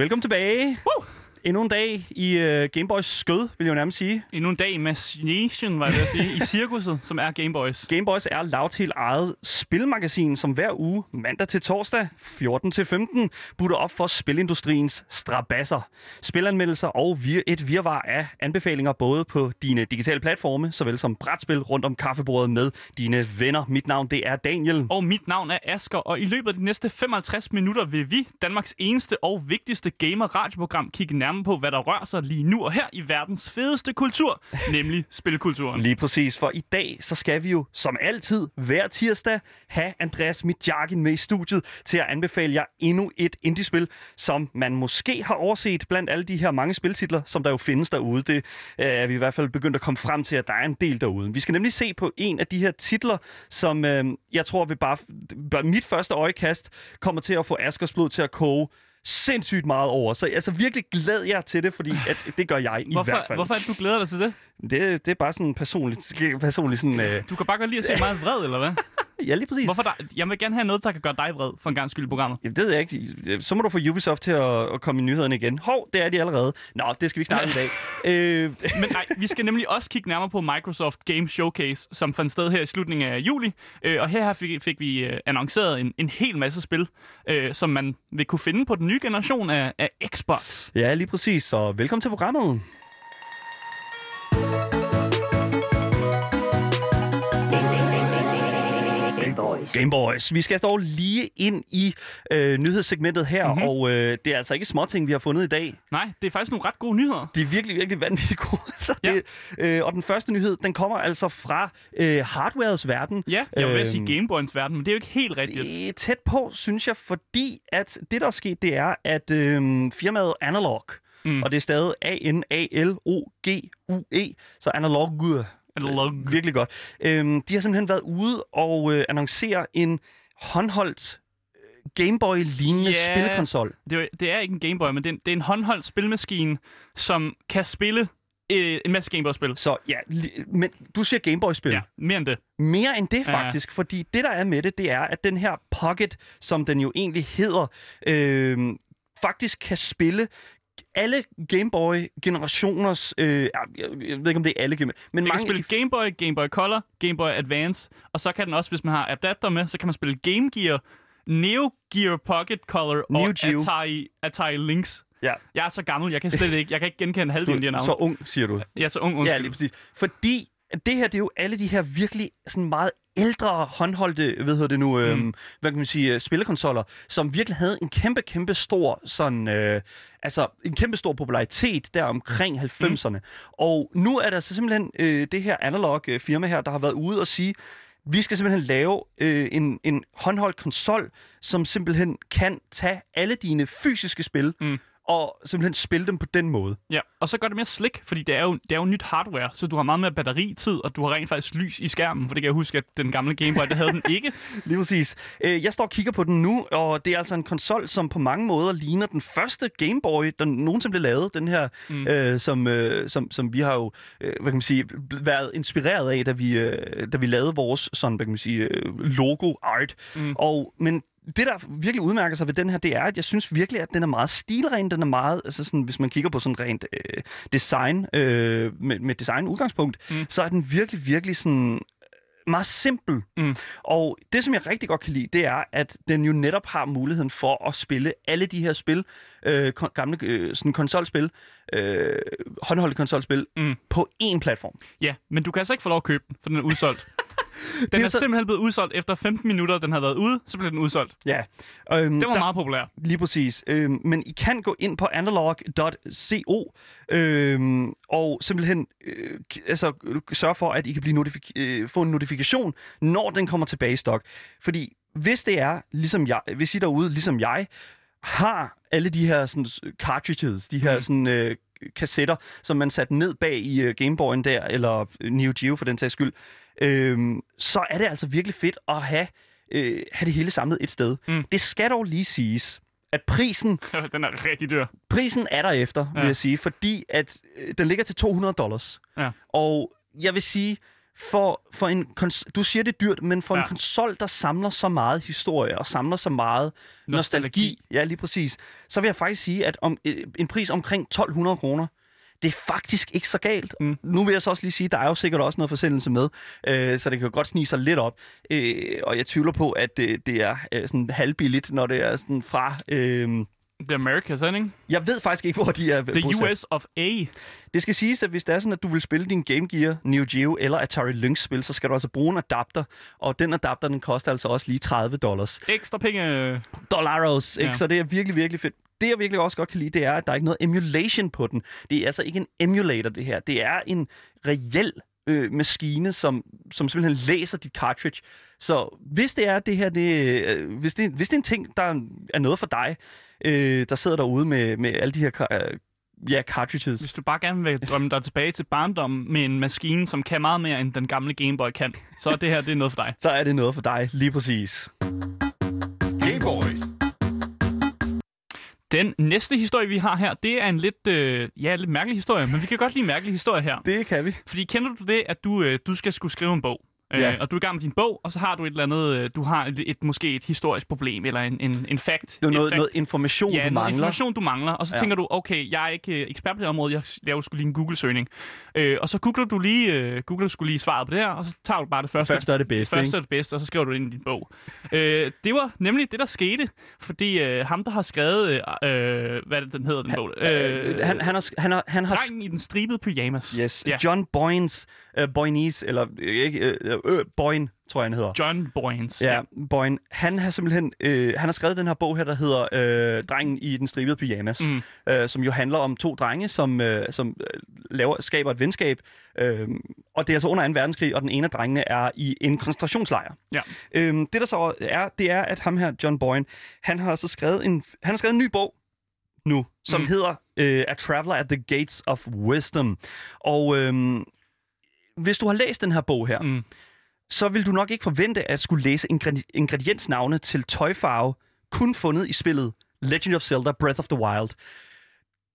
Velkommen tilbage. Woo! Endnu en dag i uh, Gameboys skød, vil jeg jo nærmest sige. Endnu en dag i Machination, var det at sige, i cirkuset, som er Gameboys. Gameboys er lavt eget spilmagasin, som hver uge, mandag til torsdag, 14 til 15, butter op for spilindustriens strabasser. Spilanmeldelser og vir- et virvar af anbefalinger både på dine digitale platforme, såvel som brætspil rundt om kaffebordet med dine venner. Mit navn det er Daniel. Og mit navn er Asker, og i løbet af de næste 55 minutter vil vi, Danmarks eneste og vigtigste gamer-radioprogram, kigge nærmere på, hvad der rører sig lige nu og her i verdens fedeste kultur, nemlig spilkulturen. Lige præcis, for i dag så skal vi jo som altid hver tirsdag have Andreas Midjagin med i studiet til at anbefale jer endnu et indiespil, som man måske har overset blandt alle de her mange spiltitler, som der jo findes derude. Det øh, er vi i hvert fald begyndt at komme frem til, at der er en del derude. Vi skal nemlig se på en af de her titler, som øh, jeg tror vi bare, bare mit første øjekast kommer til at få Askers blod til at koge sindssygt meget over. Så altså virkelig glæder jeg til det, fordi at, det gør jeg i Hvorfor, hvert fald. hvorfor er du glæder dig til det? Det, det er bare sådan personligt, personligt sådan... Øh, Du kan bare godt lide at se meget vred, eller hvad? ja, lige præcis. Hvorfor der? Jeg vil gerne have noget, der kan gøre dig vred, for en gang skyld i programmet. Jamen, det ved jeg ikke. Så må du få Ubisoft til at, at komme i nyhederne igen. Hov, det er de allerede. Nå, det skal vi ikke snakke om i dag. Øh, Men nej, vi skal nemlig også kigge nærmere på Microsoft Game Showcase, som fandt sted her i slutningen af juli. Øh, og her fik, fik vi øh, annonceret en, en hel masse spil, øh, som man vil kunne finde på den nye generation af, af Xbox. ja, lige præcis. Så velkommen til programmet. Gameboys. Gameboys. Vi skal dog lige ind i øh, nyhedssegmentet her, Mhm. mm-hmm. og øh, det er altså ikke småting, vi har fundet i dag. Nej, det er faktisk nogle ret gode nyheder. De er virkelig, virkelig vanvittigt gode. Så Ja. det, øh, og den første nyhed, den kommer altså fra øh, hardwares verden. Ja, jeg vil Øhm, sige Gameboyens verden, men det er jo ikke helt rigtigt. Det er tæt på, synes jeg, fordi at det, der er sket, det er, at øh, firmaet Analog, Mm. mm. og det er stadig A-N-A-L-O-G-U-E, så Analog, Analog. virkelig godt. Øhm, de har simpelthen været ude og øh, annoncere en håndholdt øh, Gameboy-lignende Ja. spilkonsol. Det, er, det er ikke en Gameboy, men det er en, det er en håndholdt spilmaskine, som kan spille øh, en masse Gameboy-spil. Så ja, men du siger Gameboy-spil. Ja, mere end det. Mere end det Ja. faktisk, fordi det der er med det, det er, at den her Pocket, som den jo egentlig hedder, øh, faktisk kan spille alle Gameboy-generationers... Øh, ja, jeg, jeg ved ikke, om det er alle Game men Man kan mange... spille Game Boy, Game Boy Color, Game Boy Advance, og så kan den også, hvis man har adapter med, så kan man spille Game Gear, Neo Gear Pocket Color Neo og Geo. Atari, Atari Lynx. Ja, Jeg er så gammel, jeg kan slet ikke, jeg kan ikke genkende halvdelen af de navne. så ung, siger du. Jeg er så ung, Ja, undskyld. lige præcis. Fordi det her, det er jo alle de her virkelig sådan meget ældre håndholdte, hvad hedder det nu, mm. øhm, hvad kan man sige, øh, spillekonsoller, som virkelig havde en kæmpe, kæmpe stor sådan, øh, altså en kæmpe stor popularitet der omkring 90'erne. Mm. Og nu er der så simpelthen øh, det her analog øh, firma her, der har været ude og sige, vi skal simpelthen lave øh, en, en håndholdt konsol, som simpelthen kan tage alle dine fysiske spil Mm. Og simpelthen spille dem på den måde. Ja, og så gør det mere slik, fordi det er, jo, det er jo nyt hardware, så du har meget mere batteritid, og du har rent faktisk lys i skærmen, for det kan jeg huske, at den gamle Game Boy, det havde den ikke. Lige præcis. Øh, Jeg står og kigger på den nu, og det er altså en konsol, som på mange måder ligner den første Game Boy, der nogensinde blev lavet. Den her, mm. øh, som, øh, som, som vi har jo, øh, hvad kan man sige, været inspireret af, da vi, øh, da vi lavede vores sådan, hvad kan man sige, øh, logo-art. Mm. Og, men det, der virkelig udmærker sig ved den her, det er, at jeg synes virkelig, at den er meget stilren. Den er meget, altså sådan, hvis man kigger på sådan rent øh, design, øh, med, med design udgangspunkt, Mm. så er den virkelig, virkelig sådan øh, meget simpel. Mm. Og det, som jeg rigtig godt kan lide, det er, at den jo netop har muligheden for at spille alle de her spil, øh, kon- gamle øh, sådan konsolspil, øh, håndholdte konsolspil, Mm. på én platform. Ja, men du kan altså ikke få lov at købe den, for den er udsolgt. Den er er så- simpelthen blevet udsolgt efter 15 minutter, den havde været ude, så blev den udsolgt. Ja. Øhm, Den var der- meget populær. Lige præcis. Øhm, men I kan gå ind på analog.co øhm, og simpelthen øh, altså, sørge for, at I kan blive notifik- øh, få en notifikation, når den kommer tilbage i stok. Fordi hvis det er, ligesom jeg, hvis I derude, ligesom jeg, har alle de her sådan, cartridges, de her Mhm. sådan, øh, kassetter, som man satte ned bag i øh, Gameboyen der, eller øh, Neo Geo for den sags skyld, øhm, så er det altså virkelig fedt at have, øh, have det hele samlet et sted. Mm. Det skal dog lige siges, at prisen, den er rigtig dyr. prisen er der efter, ja. Vil jeg sige, fordi at øh, den ligger til 200 dollars. Ja. Og jeg vil sige, for, for en kons- du siger det er dyrt, men for. Ja. en konsol, der samler så meget historie og samler så meget nostalgi, Nostalgi. ja lige præcis, så vil jeg faktisk sige, at om, øh, en pris omkring 1200 kroner, det er faktisk ikke så galt. Mm. Nu vil jeg så også lige sige, der er jo sikkert også noget forsendelse med, øh, så det kan jo godt snige sig lidt op. Øh, og jeg tvivler på, at øh, det er øh, sådan halvbilligt, når det er sådan fra... Øh, The Americas, er det ikke? jeg ved faktisk ikke, hvor de er The bosat. US of A. Det skal siges, at hvis det er sådan, at du vil spille din Game Gear, Neo Geo eller Atari Lynx-spil, så skal du altså bruge en adapter, og den adapter, den koster altså også lige 30 dollars. Ekstra penge. Dollaros, ikke? Ja. Så det er virkelig, virkelig fedt. Det, jeg virkelig også godt kan lide, det er, at der er ikke noget emulation på den. Det er altså ikke en emulator, det her. Det er en reel øh, maskine, som, som simpelthen læser dit cartridge. Så hvis det er det her, det, øh, hvis, det, hvis det er en ting, der er noget for dig, øh, der sidder derude med, med alle de her øh, ja, cartridges. Hvis du bare gerne vil drømme dig tilbage til barndommen med en maskine, som kan meget mere, end den gamle Game Boy kan, så er det her det er noget for dig. så er det noget for dig, lige præcis. Gameboys. Den næste historie, vi har her, det er en lidt, øh, ja, lidt mærkelig historie, men vi kan godt lide mærkelige historier her. Det kan vi. Fordi kender du det, at du, øh, du skal skulle skrive en bog? Øh, Ja. og du er i gang med din bog, og så har du et eller andet, øh, du har et, et måske et historisk problem, eller en, en, en fact. Det er et noget, fact. noget information, ja, du mangler. information, du mangler. Og så Ja. tænker du, okay, jeg er ikke øh, ekspert på det område, jeg laver skulle lige en Google-søgning. Øh, og så googler du lige, øh, googler skulle lige svaret på det her, og så tager du bare det første. Første er det bedste, første ikke? er det bedste, og så skriver du det ind i din bog. øh, det var nemlig det, der skete, fordi øh, ham, der har skrevet, øh, øh, hvad det, den hedder, den bog? Øh, han, han, har, han, har, han har Drengen i den stribede pyjamas. Yes, Ja. John Boynes, uh, Boynes, eller øh, ikke, øh, øh, Boyne, tror jeg, han hedder. John Boyens. Ja, Boyne. Han har simpelthen øh, han har skrevet den her bog her, der hedder øh, Drengen i den stribede pyjamas, Mm. øh, som jo handler om to drenge, som, øh, som øh, laver, skaber et venskab. Øh, og det er altså under 2. verdenskrig, og den ene af drengene er i en koncentrationslejr. Ja. Øh, det der så er, det er, at ham her, John Boyne, han har så skrevet en, han har skrevet en ny bog nu, som. Mm. hedder øh, A Traveler at the Gates of Wisdom. Og øh, hvis du har læst den her bog her, Mm. Så vil du nok ikke forvente at skulle læse ingredi- ingrediensnavne til tøjfarve, kun fundet i spillet Legend of Zelda Breath of the Wild.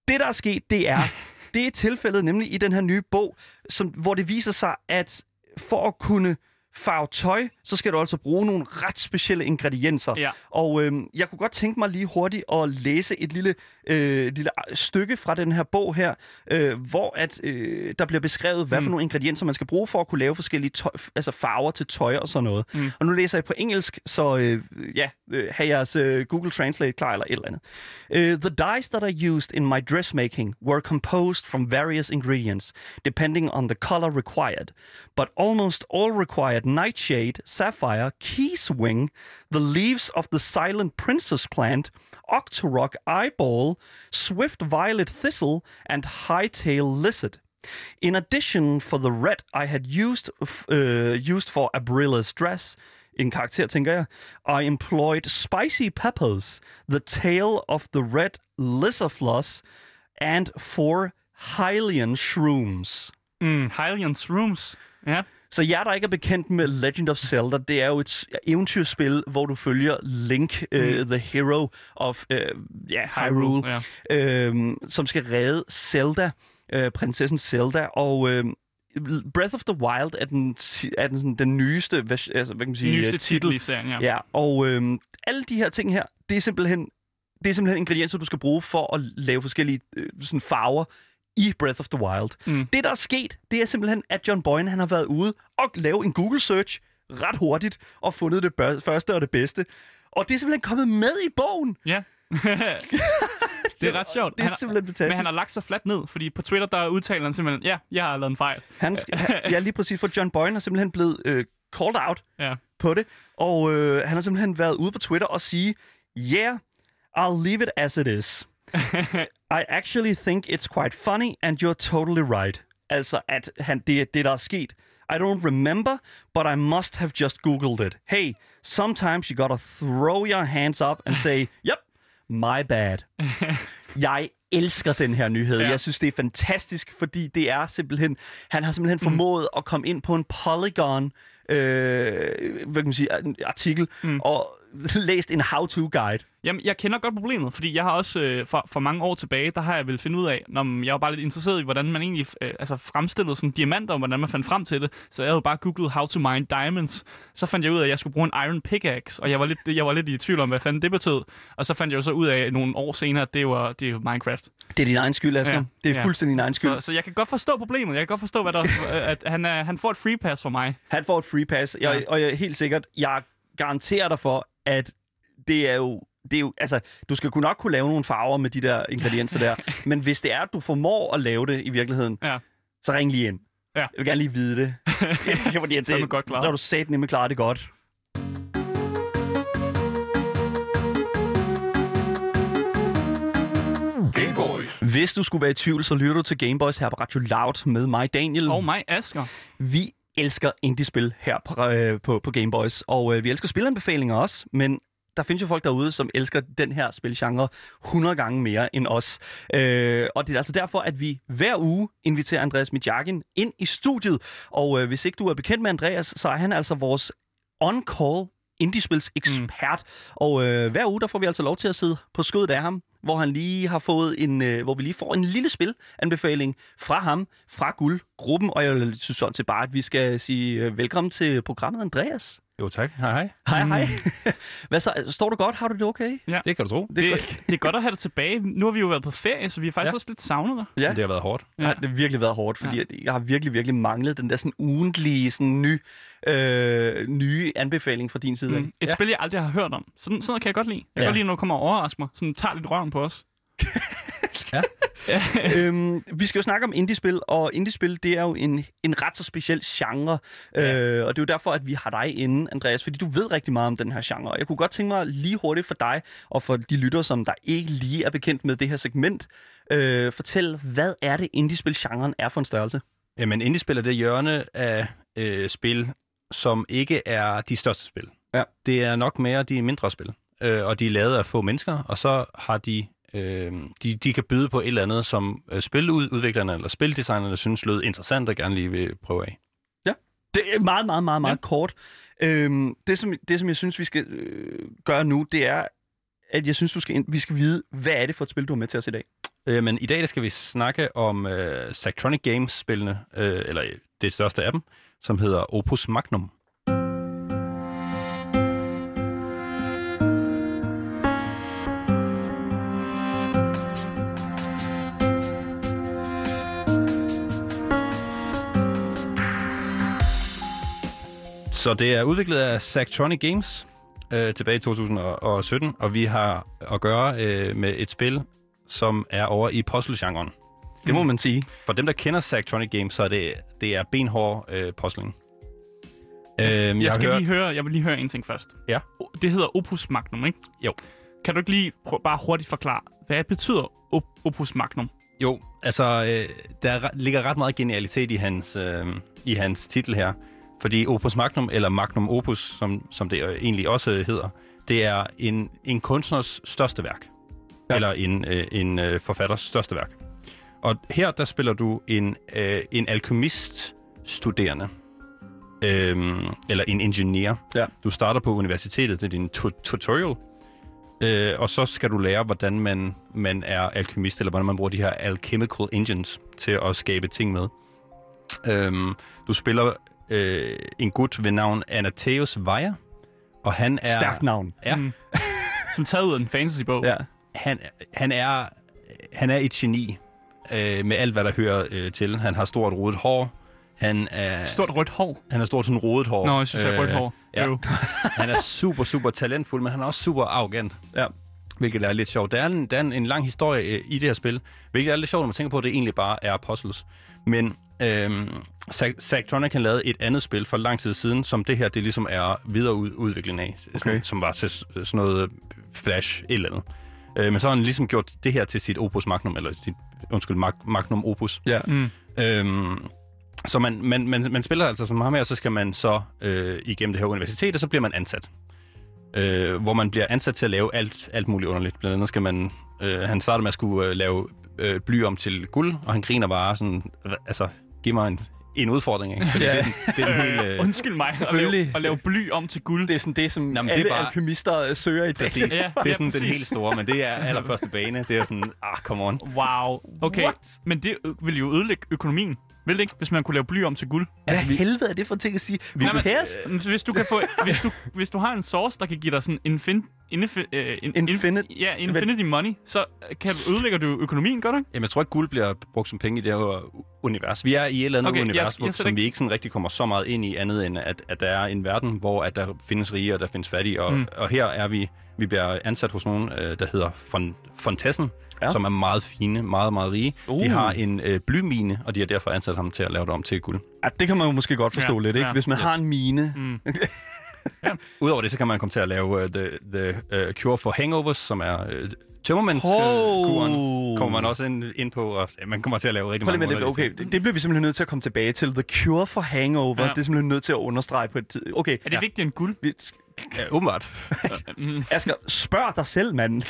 Det, der er sket, det er, det er tilfældet nemlig i den her nye bog, som, hvor det viser sig, at for at kunne farve tøj, så skal du altså bruge nogle ret specielle ingredienser. Ja. Og øh, jeg kunne godt tænke mig lige hurtigt at læse et lille, øh, lille stykke fra den her bog her, øh, hvor at øh, der bliver beskrevet, hvad for Mm. nogle ingredienser man skal bruge for at kunne lave forskellige tøj, altså farver til tøj og sådan noget. Mm. Og nu læser jeg på engelsk, så øh, ja, øh, have jeres øh, Google Translate klar eller et eller andet. Uh, the dyes that I used in my dressmaking were composed from various ingredients, depending on the color required. But almost all required nightshade, sapphire, keyswing, the leaves of the silent princess plant, octorok eyeball, swift violet thistle, and hightail lizard. In addition, for the red I had used uh, used for Abrilla's dress, in karakter, tænker I employed spicy peppers, the tail of the red lizardfloss, and four Hylian shrooms. Mm. Hylian's Rooms. Ja. Så jer, der ikke er bekendt med Legend of Zelda, det er jo et eventyrspil, hvor du følger Link, mm. uh, the hero of uh, ja, Hyrule, Ja. øhm, som skal redde Zelda, øh, prinsessen Zelda, og øh, Breath of the Wild er den, er den, sådan, den nyeste, altså, hvad kan man sige, Nyeste øh, titel i serien, ja. Ja, og øh, alle de her ting her, det er simpelthen det er simpelthen ingredienser, du skal bruge for at lave forskellige øh, sådan farver i Breath of the Wild. Mm. Det, der er sket, det er simpelthen, at John Boyne han har været ude og lave en Google-search ret hurtigt og fundet det bør- første og det bedste. Og det er simpelthen kommet med i bogen. Ja. det er ret sjovt. Det er simpelthen fantastisk. Men han har lagt sig fladt ned, fordi på Twitter, der udtaler han simpelthen, ja, jeg har lavet en fejl. Han, ja, lige præcis, for John Boyne er simpelthen blevet øh, called out Ja. på det, og øh, han har simpelthen været ude på Twitter og sige, yeah, I'll leave it as it is. I actually think it's quite funny, and you're totally right. Altså, at han, det det, der er sket. I don't remember, but I must have just Googled it. Hey, sometimes you gotta throw your hands up and say, yep, my bad. Jeg elsker den her nyhed. Ja. Jeg synes, det er fantastisk, fordi det er simpelthen... Han har simpelthen formået at komme ind på en Polygon øh, hvad kan man sige, artikel, mm. og læst en how-to-guide. Jamen, jeg kender godt problemet, fordi jeg har også øh, for, for mange år tilbage, der har jeg vel finde ud af, når jeg var bare lidt interesseret i, hvordan man egentlig øh, altså fremstillede sådan diamanter, og hvordan man fandt frem til det. Så jeg havde bare googlet how to mine diamonds. Så fandt jeg ud af, at jeg skulle bruge en iron pickaxe, og jeg var lidt, jeg var lidt i tvivl om, hvad fanden det betød. Og så fandt jeg jo så ud af nogle år senere, at det var, det er Minecraft. Det er din egen skyld, Asger. Ja. Det er Ja. fuldstændig din egen skyld. Så, så jeg kan godt forstå problemet. Jeg kan godt forstå, hvad der, at han, er, han får et free pass for mig. Han får et free pass, jeg, Ja. og jeg er helt sikkert, jeg garanterer dig for, at det er jo det er jo, altså, du skal kunne nok kunne lave nogle farver med de der ingredienser der, men hvis det er, at du formår at lave det i virkeligheden, Ja. så ring lige ind. Ja. Jeg vil gerne lige vide det. ja, fordi er det du godt klaret. Så har du sat nemlig klaret det godt. Hvis du skulle være i tvivl, så lytter du til Gameboys her på Radio Loud med mig, Daniel. Og mig, Asger. Vi elsker indie-spil her på, øh, på, på Gameboys, og øh, vi elsker spilanbefalinger også, men der findes jo folk derude, som elsker den her spilgenre 100 gange mere end os. Øh, og det er altså derfor, at vi hver uge inviterer Andreas Midjakin ind i studiet. Og øh, hvis ikke du er bekendt med Andreas, så er han altså vores on-call indiespils ekspert. Mm. Og øh, hver uge, der får vi altså lov til at sidde på skødet af ham, hvor han lige har fået en, øh, hvor vi lige får en lille spilanbefaling fra ham, fra guldgruppen. Og jeg synes sådan set bare, at vi skal sige øh, velkommen til programmet, Andreas. Jo tak, hej hej. Hej, hej. Hvad så? Står du godt? Har du det okay? Det kan du tro. Det er Det, godt. det er godt at have dig tilbage. Nu har vi jo været på ferie, så vi har faktisk Ja. ja. også lidt savnet dig. Ja. Det har været hårdt. Ja. Det har virkelig været hårdt, fordi ja. jeg har virkelig, virkelig manglet den der sådan ugentlige, sådan ny, øh, nye anbefaling fra din side. Mm. Et Ja. ja. spil, jeg aldrig har hørt om. Sådan, sådan noget kan jeg godt lide. Jeg kan Ja. godt lide, når du kommer og overrasker mig. Sådan tager lidt røven på os. Ja. øhm, vi skal jo snakke om indiespil, og indiespil, det er jo en, en ret så speciel genre. Ja. Øh, og det er jo derfor, at vi har dig inde, Andreas, fordi du ved rigtig meget om den her genre. Og jeg kunne godt tænke mig lige hurtigt for dig, og for de lyttere, som der ikke lige er bekendt med det her segment, øh, fortæl, hvad er det indiespil-genren er for en størrelse? Jamen, indie-spil er det hjørne af øh, spil, som ikke er de største spil. Ja. Det er nok mere de mindre spil, øh, og de er lavet af få mennesker, og så har de, øh, de, de kan byde på et eller andet, som øh, spiludviklerne eller spildesignerne synes lød interessant og gerne lige vil prøve af. Det er meget, meget, meget, meget ja. Ja. kort. Øhm, det, som, det, som jeg synes, vi skal øh, gøre nu, det er, at jeg synes, du skal vi skal vide, hvad er det for et spil, du har med til os i dag? Øh, men i dag der skal vi snakke om øh, Zachtronic Games-spillene, øh, eller øh, det største af dem, som hedder Opus Magnum. Så det er udviklet af Zachtronic Games øh, tilbage i 2017, og vi har at gøre øh, med et spil, som er over i puzzle-genren. Det må man sige. For dem, der kender Zachtronic Games, så er det, det er benhård øh, puzzling. Øhm, jeg, Jeg, skal hørt, lige høre, jeg vil lige høre en ting først. Ja. Det hedder Opus Magnum, ikke? Jo. Kan du ikke lige prøv, bare hurtigt forklare, hvad betyder op- Opus Magnum? Jo, altså, øh, der er, ligger ret meget genialitet i hans, øh, i hans titel her. Fordi Opus Magnum, eller Magnum Opus, som, som det egentlig også hedder, det er en, en kunstners største værk. Ja. Eller en, øh, en øh, forfatters største værk. Og her, der spiller du en, øh, en alkemist-studerende. Øhm, eller en ingeniør. Ja. Du starter på universitetet, det er din tu- tutorial. Øh, og så skal du lære, hvordan man, man er alkemist, eller hvordan man bruger de her alchemical engines til at skabe ting med. Øhm, du spiller øh, en gut ved navn Anatheus Weyer, og han er... Stærkt navn. Ja, Mm. Som taget ud af en fantasy-bog. Ja. han, han, er, han er et geni øh, med alt, hvad der hører øh, til. Han har stort rodet hår. Han er, Stort rødt hår. han har stort sådan rodet hår. Nå, jeg synes, jeg er rødt hår. ja. Jo. han er super, super talentfuld, men han er også super arrogant. Ja. Hvilket er lidt sjovt. Der er en, der er en, en lang historie øh, i det her spil, hvilket er lidt sjovt, når man tænker på, at det egentlig bare er puzzles. Men øhm, Zachtronic han lavede et andet spil for lang tid siden, som det her det ligesom er videreudvikling af, Okay. sådan, som var til sådan noget Flash et eller andet. Øh, men så har han ligesom gjort det her til sit opus magnum, eller sit, undskyld, mag, magnum opus. Ja. Mm. Øhm, så man, man, man, man spiller altså som ham her, og så skal man så øh, igennem det her universitet, og så bliver man ansat. Øh, hvor man bliver ansat til at lave alt, alt muligt underligt. Blandt andet skal man... Øh, han starter med at skulle øh, lave øh, bly om til guld, og han griner bare sådan... Altså, giv mig en, en udfordring, ikke? Fordi det, er den- det er den helt... Øh, Undskyld mig, at Selvfølgelig. lave, at lave bly om til guld. Det er sådan det, som Jamen, det er alle bare- alkymister øh, søger i dag. præcis. Ja, det er ja, sådan den præcis. helt store, men det er allerførste bane. Det er sådan, ah, come on. Wow. Okay, What? men det vil jo ødelægge økonomien. Vil det ikke, hvis man kunne lave bly om til guld? Hvad helvede er det for ting at sige? Vi Nej, men, pairs? øh, hvis du kan få, hvis du, hvis du har en source, der kan give dig sådan infin, infi, øh, in, Infinite- ja, infinity money, så kan, ødelægger du økonomien, gør du ikke? Jamen, jeg tror ikke, guld bliver brugt som penge i det her univers. Vi er i et eller andet Okay, jeg- univers, jeg hvor, sætter som ikke- vi ikke sådan rigtig kommer så meget ind i, andet end at, at der er en verden, hvor at der findes rige og der findes fattige. Og, Mm. og her er vi, vi bliver ansat hos nogen, øh, der hedder Fontessen, Ja. Ja. som er meget fine, meget, meget rige. Uh. De har en øh, blymine, og de har derfor ansat ham til at lave det om til guld. Ja, det kan man jo måske godt forstå Ja, lidt, ikke? ja. Hvis man har Yes. en mine. Mm. Udover det, så kan man komme til at lave uh, The, the uh, Cure for Hangovers, som er uh, tømmermænds Hov. kuren kommer man også ind, ind på, og ja, man kommer til at lave rigtig Prøv mange det. Okay, det, det bliver vi simpelthen nødt til at komme tilbage til. The Cure for Hangover. Ja. Ja. Det er simpelthen nødt til at understrege på et tid. Okay, Er det ja. vigtigere end guld? vi, Ja, åbenbart. Mm. Asger, spørg dig selv, mand.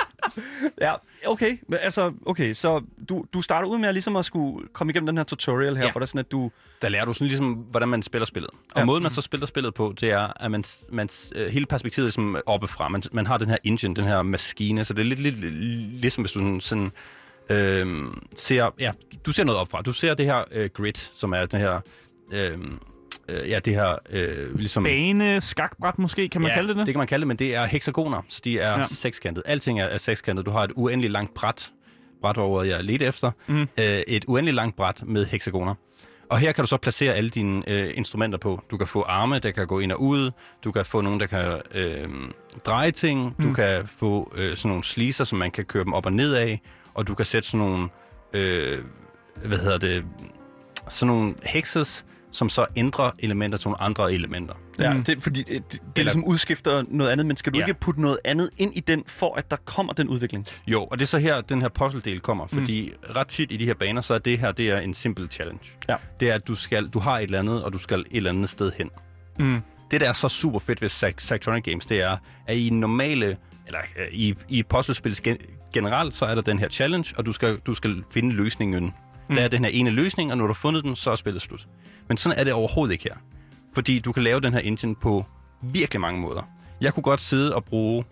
ja, okay. Men altså, okay, så du, du starter ud med at, ligesom at skulle komme igennem den her tutorial her, ja. Hvor der sådan, at du... Der lærer du sådan ligesom, hvordan man spiller spillet. Og Ja. måden, man så spiller spillet på, det er, at man, man øh, hele perspektivet er ligesom oppefra. Man, man har den her engine, den her maskine, så det er lidt, lidt ligesom hvis du sådan, sådan øh, ser, ja, du ser noget opfra. Du ser det her øh, grid, som er den her, øh, øh, ja, det her, øh, ligesom... Bane, skakbræt måske, kan man ja, kalde det det? det kan man kalde det, men det er hexagoner, så de er Ja. sekskantet. Alting er, er sekskantet. Du har et uendeligt langt bræt, bræt hvor jeg ledte efter, Mhm. mm. øh, et uendeligt langt bræt med hexagoner. Og her kan du så placere alle dine øh, instrumenter på. Du kan få arme, der kan gå ind og ud. Du kan få nogle, der kan øh, dreje ting. Du Mm. kan få øh, sådan nogle sliser, som man kan køre dem op og ned af. Og du kan sætte sådan nogle, øh, hvad hedder det, sådan nogle hexes, som så ændrer elementer til nogle andre elementer. Ja, Mm. det, fordi det, det, Eller- ligesom udskifter noget andet, men skal du Ja. ikke putte noget andet ind i den, for at der kommer den udvikling? Jo, og det er så her, den her puzzle-del kommer, fordi mm. ret tit i de her baner, så er det her, det er en simple challenge. Ja. Det er, at du, skal, du har et eller andet, og du skal et eller andet sted hen. Mm. Det, der er så super fedt ved Sactronic Games, det er, at i normale, eller øh, i, i puzzlespil gen, generelt, så er der den her challenge, og du skal, du skal finde løsningen. Mm. Der er den her ene løsning, og når du har fundet den, så er spillet slut. Men sådan er det overhovedet ikke her. Fordi du kan lave den her engine på virkelig mange måder. Jeg kunne godt sidde og bruge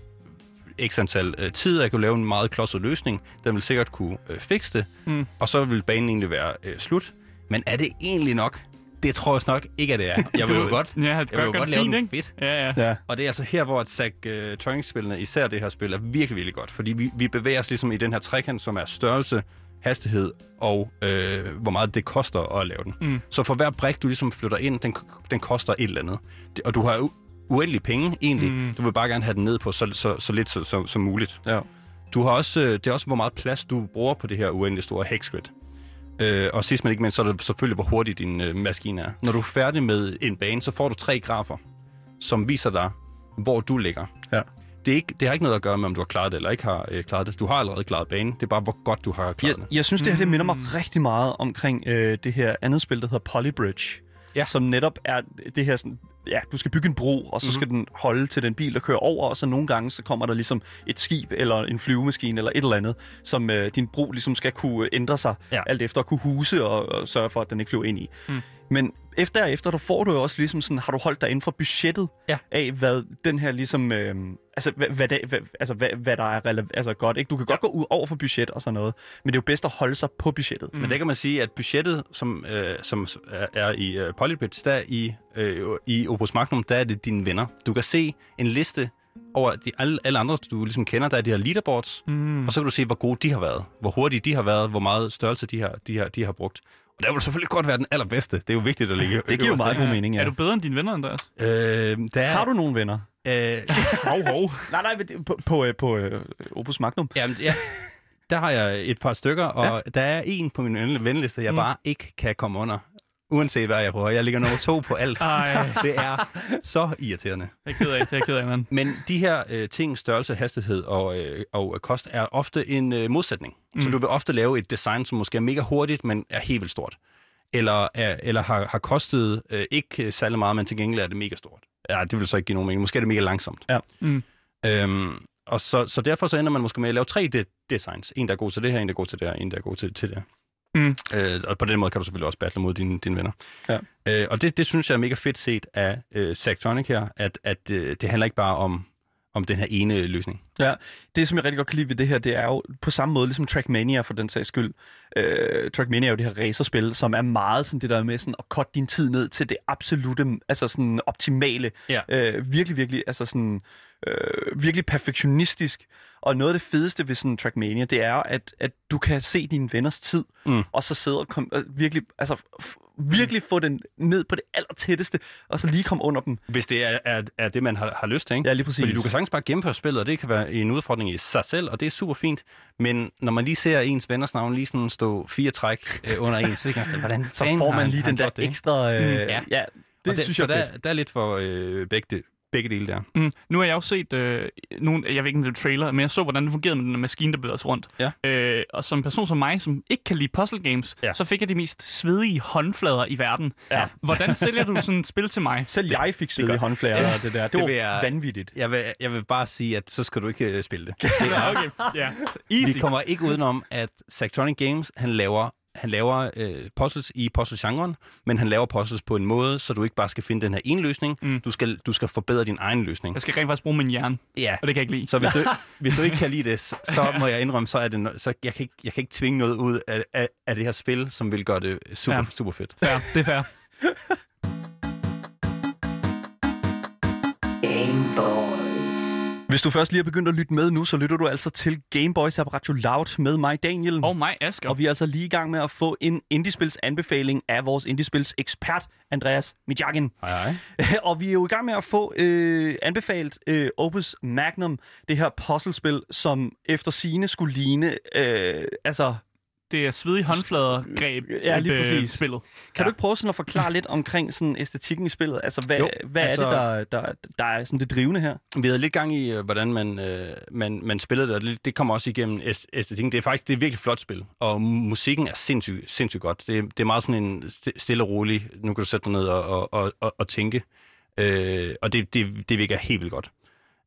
x antal øh, tid, og jeg kunne lave en meget klodset løsning. Den vil sikkert kunne øh, fikse det, Mm. og så vil banen egentlig være øh, slut. Men er det egentlig nok? Det tror jeg nok ikke, at det er. Jeg vil jo godt, Ja, det jeg vil jo godt lave fint, den fedt. Ja, ja. Ja. Og det er altså her, hvor at Zack uh, Turing-spillene, især det her spil, er virkelig, virkelig godt. Fordi vi, vi bevæger os ligesom i den her trekant, som er størrelse, hastighed og øh, hvor meget det koster at lave den. Mm. Så for hver brik, du ligesom flytter ind, den, den koster et eller andet. Det, og du har u- uendelige penge, egentlig. Mm. Du vil bare gerne have den ned på så, så, så lidt så, så, som muligt. Ja. Du har også, øh, det er også, hvor meget plads du bruger på det her uendelig store hexgrid. Øh, og sidst men ikke mindst, så er det selvfølgelig, hvor hurtigt din øh, maskine er. Når du er færdig med en bane, så får du tre grafer, som viser dig, hvor du ligger. Ja. Det, er ikke, det har ikke noget at gøre med, om du har klaret det eller ikke har øh, klaret det. Du har allerede klaret banen. Det er bare, hvor godt du har klaret Jeg, det. jeg synes, det her det minder mig Mm. rigtig meget omkring øh, det her andet spil, der hedder Polybridge. Ja. Som netop er det her sådan, ja, du skal bygge en bro, og så Mhm. skal den holde til den bil, der kører over, og så nogle gange, så kommer der ligesom et skib, eller en flyvemaskine, eller et eller andet, som øh, din bro ligesom skal kunne ændre sig, Ja. alt efter at kunne huse, og, og sørge for, at den ikke flyver ind i. Mm. Men efter efter, der får du jo også ligesom sådan, har du holdt dig inden for budgettet Ja. af, hvad den her ligesom, øh, altså, hvad, hvad, det, hvad, altså hvad, hvad der er rele- altså godt, ikke? Du kan godt gå ud over for budget og sådan noget, men det er jo bedst at holde sig på budgettet. Mm. Men der kan man sige, at budgettet, som, øh, som er, er i øh, Polybridge, der i, øh, i Opus Magnum, der er det dine venner. Du kan se en liste over de, alle, alle andre, du ligesom kender. Der er de her leaderboards, Mm. og så kan du se, hvor gode de har været, hvor hurtige de har været, hvor meget størrelse de har, de har, de har brugt. Og der vil selvfølgelig godt være den allerbedste. Det er jo vigtigt at ligge Det giver jo meget god mening, ja. Er du bedre end dine venner, Andreas? Øh, der er, Har du nogle venner? Øh, Hov, hov. Nej, nej, men det- på, på, øh, på øh, Opus Magnum. jamen, ja, der har jeg et par stykker, og ja. der er en på min ven- venliste, jeg mm. bare ikke kan komme under. Uanset hvad jeg prøver. Jeg ligger nummer to på alt. Ej, Det er så irriterende. jeg er ked af, det er jeg ked af, mand. Men de her øh, ting, størrelse, hastighed og, øh, og kost, er ofte en øh, modsætning. Mm. Så du vil ofte lave et design, som måske er mega hurtigt, men er helt vildt stort. Eller, er, eller har, har kostet øh, ikke særlig meget, men til gengæld er det mega stort. Ja, det vil så ikke give nogen mening. Måske er det mega langsomt. Ja. Mm. Øhm, og så, så derfor så ender man måske med at lave tre de- designs. En, der er god til det her, en, der er god til det her, en, der er god til, til det her. Mm. Øh, og på den måde kan du selvfølgelig også battle mod dine, dine venner. Ja. Øh, og det, det synes jeg er mega fedt set af øh, Zachtronic her, at, at øh, det handler ikke bare om, om den her ene løsning. Ja, det som jeg rigtig godt kan lide ved det her, det er jo på samme måde ligesom Trackmania for den sags skyld. Øh, Trackmania er jo det her racerspil, som er meget sådan det der med sådan at cutte din tid ned til det absolute, altså sådan optimale. Ja. Øh, virkelig, virkelig, altså sådan øh, virkelig perfektionistisk. Og noget af det fedeste ved sådan Trackmania, det er, at, at du kan se dine venners tid, Mm. og så sidde og kom, øh, virkelig, altså, f- virkelig få den ned på det allertætteste, og så lige komme under dem. Hvis det er, er, er det, man har, har lyst til, ikke? Ja, lige præcis. Fordi du kan sagtens bare gennemføre spillet, og det kan være en udfordring i sig selv, og det er super fint. Men når man lige ser ens venners navn lige sådan stå fire træk øh, under en, så kan man hvordan Så får man lige han den der det, ekstra... Øh, Mm, ja. ja, det, Og det synes jeg er der, der er lidt for øh, begge, begge dele der. Mm. Nu har jeg jo set øh, nogle, jeg ved ikke om det er trailer, men jeg så, hvordan det fungerede med den maskine, der bevæger sig rundt. Ja. Øh, og som en person som mig, som ikke kan lide puzzle games, Ja. så fik jeg de mest svedige håndflader i verden. Ja. Hvordan sælger du sådan et spil til mig? Selv jeg fik svedige håndflager Ja, og det der. Det, det var jeg- vanvittigt. Jeg vil, jeg vil bare sige, at så skal du ikke øh, spille det. Ja, okay. Ja. Easy. Vi kommer ikke udenom, at Zachtronic Games, han laver, han laver øh, puzzles i puzzle-genren, men han laver puzzles på en måde, så du ikke bare skal finde den her ene løsning. Mm. Du, skal, du skal forbedre din egen løsning. Jeg skal rent faktisk bruge min hjerne, Ja. og det kan jeg ikke lide. Så hvis du, hvis du ikke kan lide det, så, må jeg indrømme, så er det, no- så jeg kan ikke, jeg kan ikke tvinge noget ud af, af, af det her spil, som vil gøre det super, Ja. ja. super fedt. Fair. Det er fair. Hvis du først lige er begyndt at lytte med nu, så lytter du altså til Gameboys Apparatio Loud med mig, Daniel. Og mig, Asger. Og vi er altså lige i gang med at få en Indiespils anbefaling af vores Indiespils ekspert, Andreas Mijagin. Hej, hej. og vi er jo i gang med at få øh, anbefalt øh, Opus Magnum, det her puzzlespil, som efter sine skulle ligne, øh, altså, Det er svedige håndflader greb Ja, lige øh, præcis. spillet. kan Ja. du ikke prøve sådan at forklare lidt omkring sådan æstetikken i spillet? Altså, hvad, Jo, hvad altså- er det, der, der, der er sådan det drivende her? Vi havde lidt gang i, øh, hvordan man, øh, man, man spillede det, og det, det kommer også igennem æst- æstetikken. Det er faktisk det er virkelig flot spil, og musikken er sindssygt, sindssygt godt. Det, det er meget sådan en st- stille og rolig, nu kan du sætte dig ned og, og, og, og, og tænke, øh, og det, det, det virker helt vildt godt.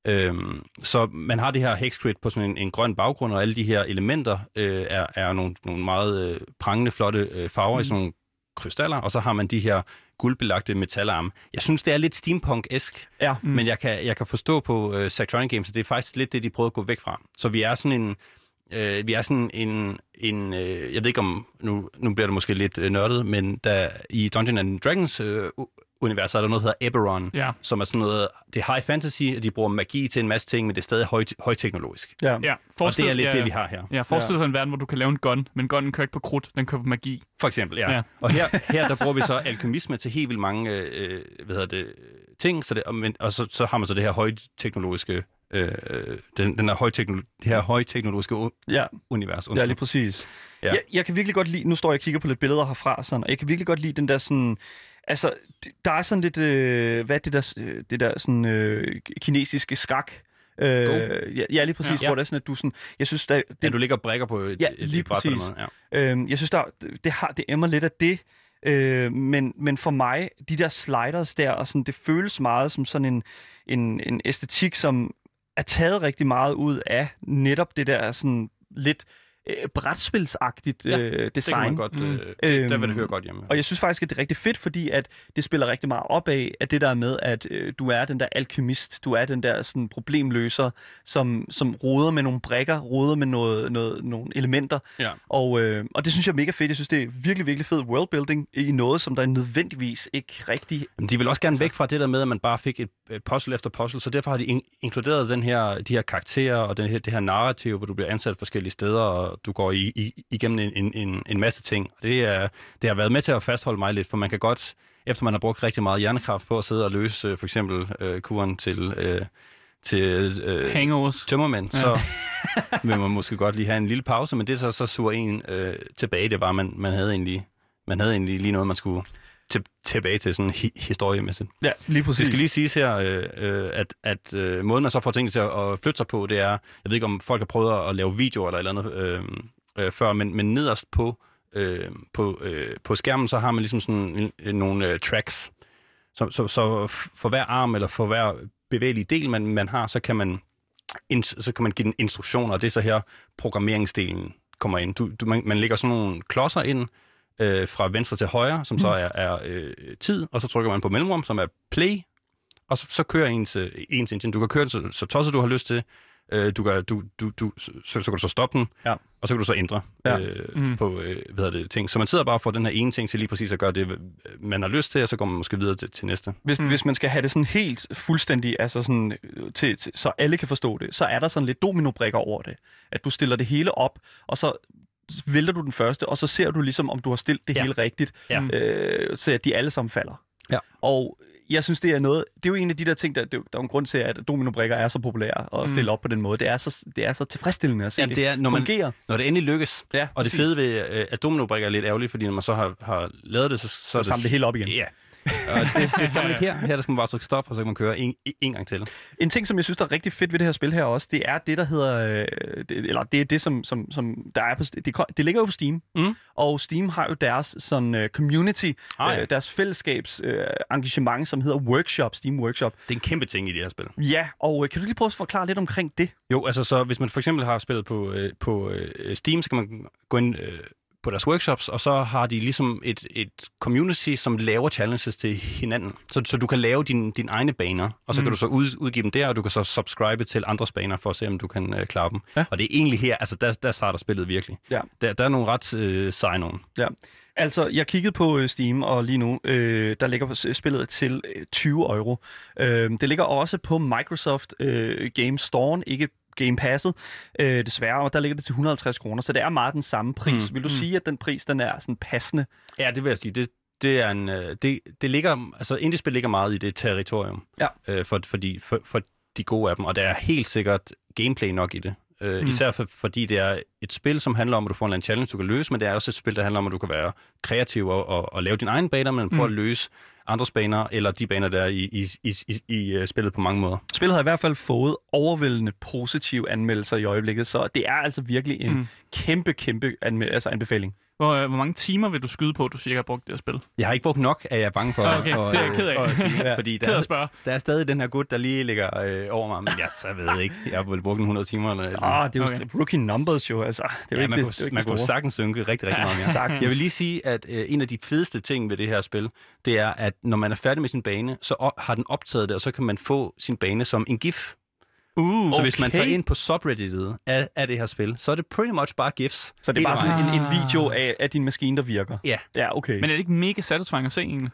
Øhm, så man har det her hexcrit på sådan en, en grøn baggrund, og alle de her elementer øh, er, er nogle, nogle meget øh, prangende, flotte øh, farver mm. i sådan nogle krystaller, og så har man de her guldbelagte metalarme. Jeg synes, det er lidt steampunk-esk, Ja. mm. men jeg kan, jeg kan forstå på uh, Zachtronic Games, at det er faktisk lidt det, de prøvede at gå væk fra. Så vi er sådan en... Øh, vi er sådan en, en øh, jeg ved ikke om, nu, nu bliver det måske lidt øh, nørdet, men der, i Dungeons and Dragons øh, univers er der noget, der hedder Eberron, Ja. som er sådan noget, det er high fantasy, og de bruger magi til en masse ting, men det er stadig høj, højteknologisk. ja. Ja, Og det er lidt ja, det, vi har her. Ja, forestil dig en verden, hvor du kan lave en gun, men gunnen kører ikke på krudt, den kører på magi. For eksempel, ja. Ja. ja. Og her, her der bruger vi så alkymisme til helt vildt mange øh, hvad hedder det, ting, så det, og, men, og så, så har man så det her højteknologiske, øh, den, den her højteknolo- det her højteknologiske ja. univers. Ja, undskyld. lige præcis. Ja. Ja. Jeg, jeg kan virkelig godt lide, nu står jeg og kigger på lidt billeder herfra, sådan, og jeg kan virkelig godt lide den der sådan, altså, der er sådan lidt, øh, hvad det der, øh, det der sådan øh, kinesiske skak, Øh, ja, ja, lige præcis, ja. Ja. hvor det er sådan, at du sådan, jeg synes, der, Det, ja, du ligger og brækker på et, Ja, et, lige et den præcis. måde. Ja. Øhm, jeg synes, der, det, har, det emmer lidt af det. Øh, men, men for mig, de der sliders der, og sådan, det føles meget som sådan en, en, en æstetik, som er taget rigtig meget ud af netop det der sådan lidt øh, brætspilsagtigt Ja, øh, Det kan design. man godt, Mm. øh, det, der vil Øhm, det høre godt hjemme. Og jeg synes faktisk, at det er rigtig fedt, fordi at det spiller rigtig meget op af, at det der med, at øh, du er den der alkemist, du er den der sådan, problemløser, som, som roder med nogle brækker, roder med noget, noget, nogle elementer. Ja. Og, øh, og det synes jeg er mega fedt. Jeg synes, det er virkelig, virkelig fed worldbuilding i noget, som der nødvendigvis ikke rigtig... Men de vil også gerne Altså- væk fra det der med, at man bare fik et et puzzle efter puzzle, så derfor har de in- inkluderet den her, de her karakterer og den her, det her narrativ, hvor du bliver ansat forskellige steder, og du går i, i, igennem en, en, en, masse ting. Og det, er, det har været med til at fastholde mig lidt, for man kan godt, efter man har brugt rigtig meget hjernekraft på at sidde og løse øh, for eksempel øh, kuren til, øh, til øh, Hangovers. tømmermænd, Ja. så vil man måske godt lige have en lille pause, men det så, så suger en øh, tilbage. Det var, man, man, havde egentlig, man havde egentlig lige noget, man skulle til, tilbage til sådan hi- historiemæssigt. Ja, lige præcis. Det skal lige siges her, øh, øh, at, at øh, måden man så får tingene til at, at flytte sig på, det er, jeg ved ikke om folk har prøvet at, at lave videoer eller et eller andet øh, øh, før, men, men nederst på, øh, på, øh, på skærmen, så har man ligesom sådan en, nogle øh, tracks. Så, så, så for hver arm eller for hver bevægelige del, man, man har, så kan man, in, så kan man give den instruktioner, og det er så her, programmeringsdelen kommer ind. Du, du, man, man lægger sådan nogle klodser ind øh, fra venstre til højre, som så er, er øh, tid, og så trykker man på mellemrum, som er play, og så, så kører ens, øh, ens engine. Du kan køre den så, så tosset du har lyst til. Øh, du kan, du, du, du, så, så kan du så stoppe den, Ja. og så kan du så ændre Ja. øh, Mhm. på øh, hvad hedder det, ting. Så man sidder bare for den her ene ting til lige præcis at gøre det, man har lyst til, og så går man måske videre til, til næste. Hvis, Mm. mm. hvis man skal have det sådan helt fuldstændig, altså sådan, øh, til, til, så alle kan forstå det, så er der sådan lidt dominobrikker over det. At du stiller det hele op, og så vælter du den første, og så ser du ligesom, om du har stillet det Ja. hele rigtigt, Ja. øh, så at de alle sammen falder. Ja. Og jeg synes, det er noget, det er jo en af de der ting, der, det, er der er en grund til, at dominobrikker er så populære at stille Mm. op på den måde. Det er så, det er så tilfredsstillende at se Jamen, det, det er, når man, fungere. når det endelig lykkes, Ja, og det præcis. fede ved, øh, at dominobrikker er lidt ærgerligt, fordi når man så har, har lavet det, så, så er Så samle det hele op igen. Ja. Og det, det skal man ikke her. Her der skal man bare trykke stop, og så kan man køre en, en gang til. En ting, som jeg synes, der er rigtig fedt ved det her spil her også, det er det, der hedder... Øh, det, eller det er det, som, som, som der er på... Det, det ligger jo på Steam. Mm. Og Steam har jo deres sådan, uh, community, Ah, ja. øh, deres fællesskabs uh, engagement, som hedder Workshop, Steam Workshop. Det er en kæmpe ting i det her spil. Ja, og øh, kan du lige prøve at forklare lidt omkring det? Jo, altså så hvis man for eksempel har spillet på, øh, på øh, Steam, så kan man gå ind øh, på deres workshops, og så har de ligesom et, et community, som laver challenges til hinanden. Så, så du kan lave dine din egne baner, og så mm. kan du så ud, udgive dem der, og du kan så subscribe til andres baner for at se, om du kan øh, klare dem. Ja. Og det er egentlig her, altså der, der starter spillet virkelig. Ja. Der, der er nogle ret øh, seje nogen. Ja. Altså, jeg kiggede på øh, Steam, og lige nu, øh, der ligger spillet til øh, 20 euro. Øh, det ligger også på Microsoft øh, Game Store, ikke Game Passet, øh, desværre, og der ligger det til 150 kroner, så det er meget den samme pris. Mm, Vil du mm. sige, at den pris, den er sådan passende? Ja, det vil jeg sige. Det, det er en, øh, det, det ligger, altså indiespil ligger meget i det territorium. Ja. Øh, for, for, de, for, for de gode af dem, og der er helt sikkert gameplay nok i det. Øh, Mm. Især for, fordi det er et spil, som handler om, at du får en challenge, du kan løse, men det er også et spil, der handler om, at du kan være kreativ og, og, og lave din egen baner, men prøve Mm. at løse andres baner, eller de baner, der er i, i, i, i, i uh, spillet på mange måder. Spillet har i hvert fald fået overvældende positive anmeldelser i øjeblikket, så det er altså virkelig en mm. kæmpe, kæmpe anme- altså anbefaling. Hvor, øh, hvor mange timer vil du skyde på, du cirka har brugt det her spil? Jeg har ikke brugt nok, er jeg bange for. Okay, for, det er jeg ked af. for at sige, Ja. fordi Ked der, at er, spørge. der er stadig den her gut, der lige ligger øh, over mig, men jeg, så ved jeg ikke. Jeg har vel brugt en 100 timer eller, eller Ah, det er jo Okay. rookie numbers jo, altså. Det er ja, ikke man, det, kunne, det, er ikke man det kunne store. sagtens synke rigtig, rigtig meget mere. Sagtens. Jeg vil lige sige, at øh, en af de fedeste ting ved det her spil, det er, at når man er færdig med sin bane, så har den optaget det, og så kan man få sin bane som en GIF. Uh, Så hvis man tager ind på subredditet af, af det her spil, så er det pretty much bare GIFs. Så det er bare sådan en, en video af, af din maskine, der virker? Ja. Ja, okay. Men er det ikke mega satisfying at se egentlig?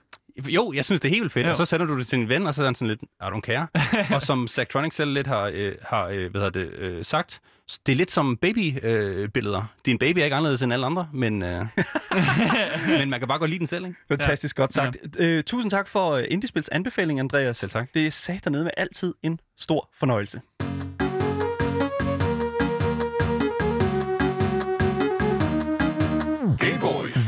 Jo, jeg synes, det er helt vildt fedt. Jo. Og så sender du det til en ven, og så er han sådan lidt, I don't care. og som Zachtronics selv lidt har, øh, har øh, hvad det, øh, sagt, det er lidt som babybilleder. Øh, billeder. Din baby er ikke anderledes end alle andre, men, øh, men man kan bare godt lide den selv, ikke? Fantastisk godt sagt. Øh, tusind tak for uh, Indiespils anbefaling, Andreas. Selv tak. Det er sagt dernede med altid en stor fornøjelse.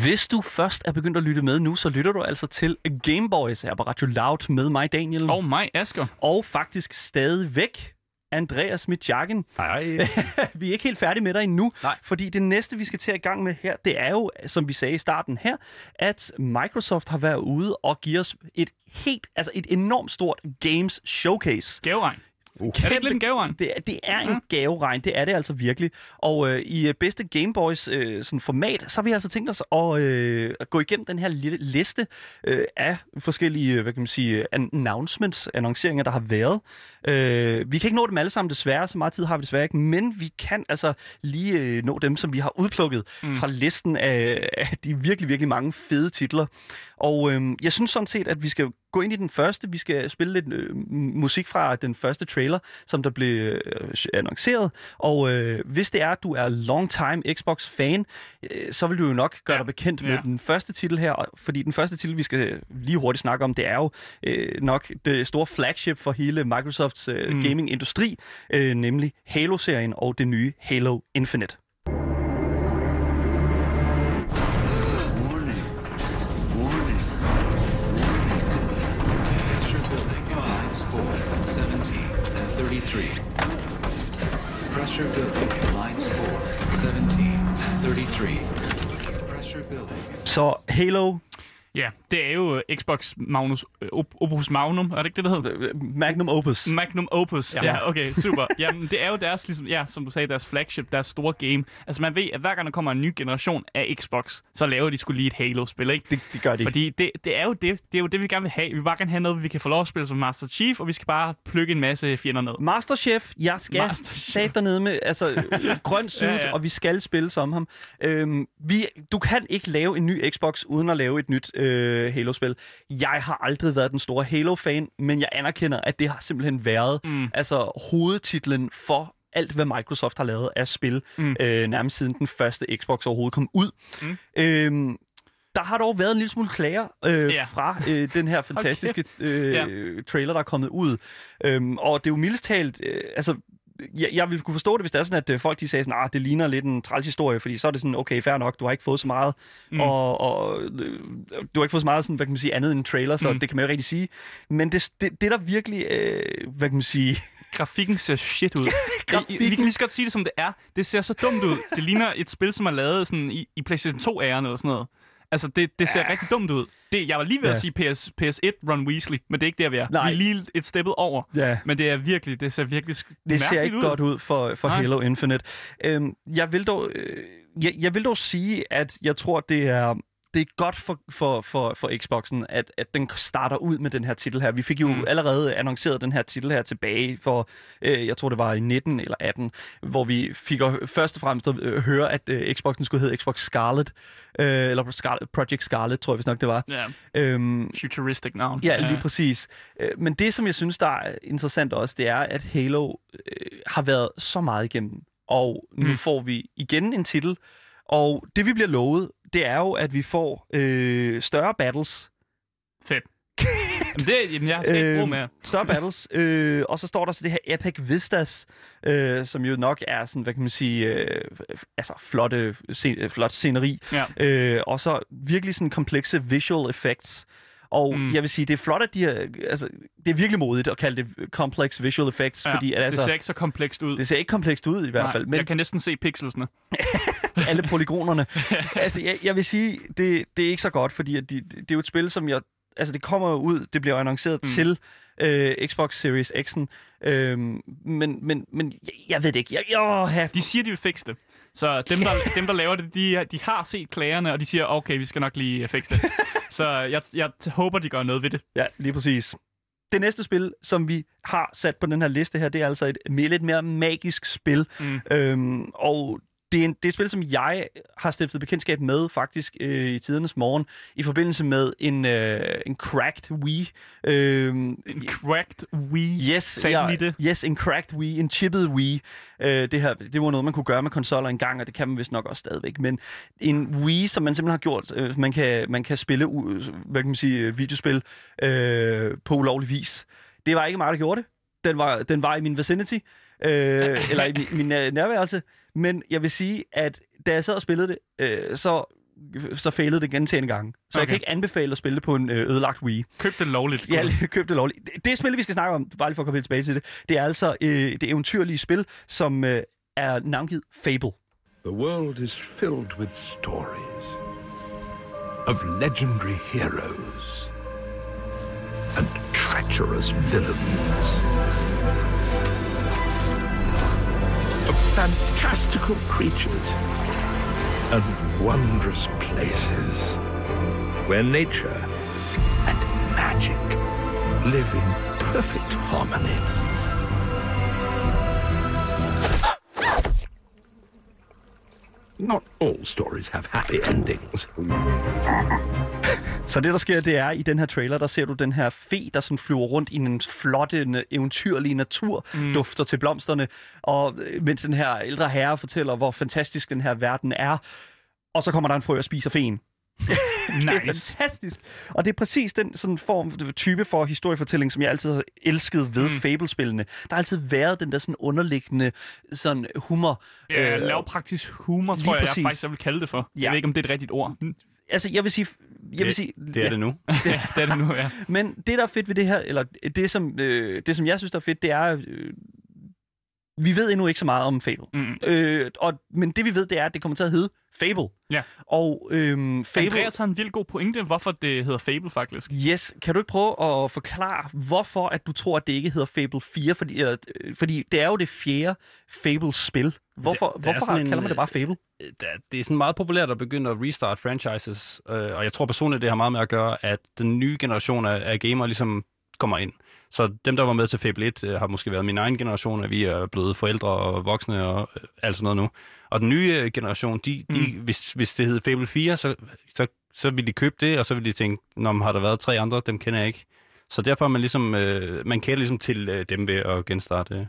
Hvis du først er begyndt at lytte med nu, så lytter du altså til Gameboys her på Radio Loud med mig, Daniel. Og mig, Asger. og faktisk stadigvæk Andreas Mitjagen. Nej, vi er ikke helt færdige med dig endnu, Nej. fordi det næste, vi skal til i gang med her, det er jo, som vi sagde i starten her, at Microsoft har været ude og give os et helt, altså et enormt stort Games Showcase. Gaveregn. Uh. Er det ikke lidt en gaveregn? Det, er- det er en Ja. gaveregn, det er det altså virkelig. Og øh, i øh, bedste Gameboys øh, sådan format, så har vi altså tænkt os at, øh, at gå igennem den her lille liste øh, af forskellige, hvad kan man sige, announcements, annonceringer, der har været. Øh, vi kan ikke nå dem alle sammen desværre, så meget tid har vi desværre ikke, men vi kan altså lige øh, nå dem, som vi har udplukket mm. fra listen af, af de virkelig, virkelig mange fede titler. Og øh, jeg synes sådan set, at vi skal gå ind i den første. Vi skal spille lidt øh, musik fra den første trailer, som der blev øh, annonceret. Og øh, hvis det er, at du er long-time Xbox-fan, øh, så vil du jo nok gøre Ja. dig bekendt Ja. med den første titel her. Fordi den første titel, vi skal lige hurtigt snakke om, det er jo øh, nok det store flagship for hele Microsofts øh, mm. gaming-industri, øh, nemlig Halo-serien og det nye Halo Infinite. 3. Pressure building in lines 4, 17, 33. Pressure building. So, Halo Ja, det er jo øh, Xbox Magnus, øh, Op- Opus Magnum, er det ikke det, det hedder? Øh, Magnum Opus. Magnum Opus. Ja, ja okay, super. Jamen, det er jo deres, ligesom, ja, som du sagde, deres flagship, deres store game. Altså, man ved, at hver gang der kommer en ny generation af Xbox, så laver de skulle lige et Halo-spil, ikke? Det, det gør de. Fordi det, det, er jo det, det er jo det, vi gerne vil have. Vi vil bare gerne have noget, vi kan få lov at spille som Master Chief, og vi skal bare plukke en masse fjender ned. Masterchef, jeg skal Masterchef. sat dernede med altså, grøn suit, ja. ja. og vi skal spille som ham. Øhm, vi, du kan ikke lave en ny Xbox uden at lave et nyt øh, Halo-spil. Jeg har aldrig været den store Halo-fan, men jeg anerkender, at det har simpelthen været mm. altså, hovedtitlen for alt, hvad Microsoft har lavet af spil, mm. øh, nærmest siden den første Xbox overhovedet kom ud. Mm. Øhm, der har dog været en lille smule klager øh, Ja. fra øh, den her fantastiske øh, Ja. trailer, der er kommet ud. Øhm, og det er jo mildest talt, øh, altså, jeg, jeg ville kunne forstå det, hvis det er sådan, at øh, folk de sagde sådan, ah, det ligner lidt en træls historie, fordi så er det sådan, okay, fair nok, du har ikke fået så meget, mm. og, og øh, du har ikke fået så meget sådan, hvad kan man sige, andet end en trailer, så mm. Det kan man jo rigtig sige. Men det, det, det der virkelig, øh, hvad kan man sige, Grafikken ser shit ud. Grafikken- vi kan lige så godt sige det, som det er. Det ser så dumt ud. Det ligner et spil, som er lavet sådan i, i PlayStation 2-æren eller sådan noget. Altså, det, det ser ja. rigtig dumt ud. Det, jeg var lige ved Ja. at sige PS, PS1 Ron Weasley, men det er ikke der, vi er. Nej. Vi er lige et steppet over. ja, Men det er virkelig, det ser virkelig det ser ikke ud. godt ud for, for Nej. Halo Infinite. Øhm, jeg, vil dog, øh, jeg, jeg vil dog sige, at jeg tror, det er det er godt for, for, for, for Xboxen, at, at den starter ud med den her titel her. Vi fik jo mm. Allerede annonceret den her titel her tilbage for, øh, jeg tror det var i 19 eller 18, hvor vi fik at, først og fremmest at øh, høre, at øh, Xboxen skulle hedde Xbox Scarlet, øh, eller Scarlet, Project Scarlet, tror jeg vist nok det var. Ja, Øhm, futuristic navn. Ja, lige præcis. Øh, Men det, som jeg synes, der er interessant også, det er, at Halo øh, har været så meget igennem. Og nu Mm. får vi igen en titel. Og det, vi bliver lovet, det er jo, at vi får øh, større battles. Fedt. Jamen, det, jamen, jeg skal ikke bruge mere. Større battles. Øh, og så står der så det her Epic Vistas, øh, som jo nok er sådan, hvad kan man sige, øh, altså flotte, scen- flot sceneri. Ja. Øh, og så virkelig sådan komplekse visual effects. Og mm. Jeg vil sige, det er flot, at de har, altså, det er virkelig modigt at kalde det complex visual effects, Ja, fordi at, altså, det ser ikke så komplekst ud. det ser ikke komplekst ud i hvert fald, men Jeg kan næsten se pixelsene. alle polygronerne. altså, jeg, jeg vil sige, det, det er ikke så godt, fordi at de, det er jo et spil, som jeg, altså det kommer jo ud, det bliver annonceret mm. Til øh, Xbox Series X'en, øhm, men, men, men jeg, jeg ved det ikke. Jeg, jeg, jeg, De siger, de vil fikse det. Så dem, der, dem, der laver det, de, de har set klagerne, og de siger, okay, vi skal nok lige fikse det. Så jeg, jeg håber, de gør noget ved det. Ja, lige præcis. Det næste spil, som vi har sat på den her liste her, det er altså et lidt mere magisk spil. Mm. Øhm, og det er, en, det er et spil, som jeg har stiftet bekendtskab med faktisk øh, i tidernes morgen, i forbindelse med en, øh, en cracked Wii. Øhm, En cracked Wii. Yes, Sagde lige det? yes, en cracked Wii, en chippet Wii. Øh, det, her, det var noget, man kunne gøre med konsoller engang, og det kan man vist nok også stadigvæk. Men en Wii, som man simpelthen har gjort, øh, man, kan, man kan spille u- hvad kan man sige, øh, videospil øh, på ulovlig vis. Det var ikke mig, der gjorde det. Den var, den var i min vicinity, øh, eller i min, min øh, nærværelse. Men jeg vil sige, at da jeg sad og spillede det, øh, så så failede det gentagende gange. Så okay. jeg kan ikke anbefale at spille det på en øh, ødelagt Wii. Køb det lovligt. Ja, lige- køb det lovligt. Det, det spil, vi skal snakke om, bare lige for at komme tilbage til det, det er altså øh, det eventyrlige spil, som øh, er navngivet Fable. The world is filled with stories of legendary heroes and treacherous villains, of fantastical creatures and wondrous places where nature and magic live in perfect harmony. Not all stories have happy endings. Så det, der sker, det er, i den her trailer, der ser du den her fe, der sådan flyver rundt i en flotte, eventyrlige natur, mm. dufter til blomsterne, og øh, mens den her ældre herre fortæller, hvor fantastisk den her verden er, og så kommer der en frø og spiser feen. Det er Nice. fantastisk. Og det er præcis den sådan form, type for historiefortælling, som jeg altid har elsket ved mm. Fable-spillene. Der har altid været den der sådan underliggende sådan humor. Ja, Øh, lavpraktisk humor, lige tror jeg, jeg præcis. faktisk jeg vil kalde det for. Ja. Jeg ved ikke, om det er et rigtigt ord. Altså, jeg vil sige... Jeg vil sige Det er det nu. ja, det er det nu, ja. Men det, der er fedt ved det her, eller det som, øh, det, som jeg synes, der er fedt, det er, øh, vi ved endnu ikke så meget om Fable. Mm. Øh, og, men det vi ved, det er, at det kommer til at hedde Fable. Ja. Og øhm, Fable... Andreas har en vildt god pointe, hvorfor det hedder Fable faktisk. Yes, kan du ikke prøve at forklare, hvorfor at du tror, at det ikke hedder Fable 4? Fordi, øh, fordi det er jo det fjerde Fable-spil. Hvorfor, Det- det hvorfor sådan en, kalder man det bare Fable? det er- det er sådan meget populært at begynde at restart franchises, øh, og jeg tror personligt, det har meget med at gøre, at den nye generation af, af gamere ligesom kommer ind. Så dem, der var med til Fable 1, øh, har måske været min egen generation, at vi er blevet forældre og voksne og øh, alt sådan noget nu. Og den nye øh, generation, de, de, hvis, hvis det hed Fable 4, så, så, så ville de købe det, og så ville de tænke, Nå, har der været tre andre, dem kender jeg ikke. Så derfor er man ligesom, øh, man kender ligesom til øh, dem ved at genstarte.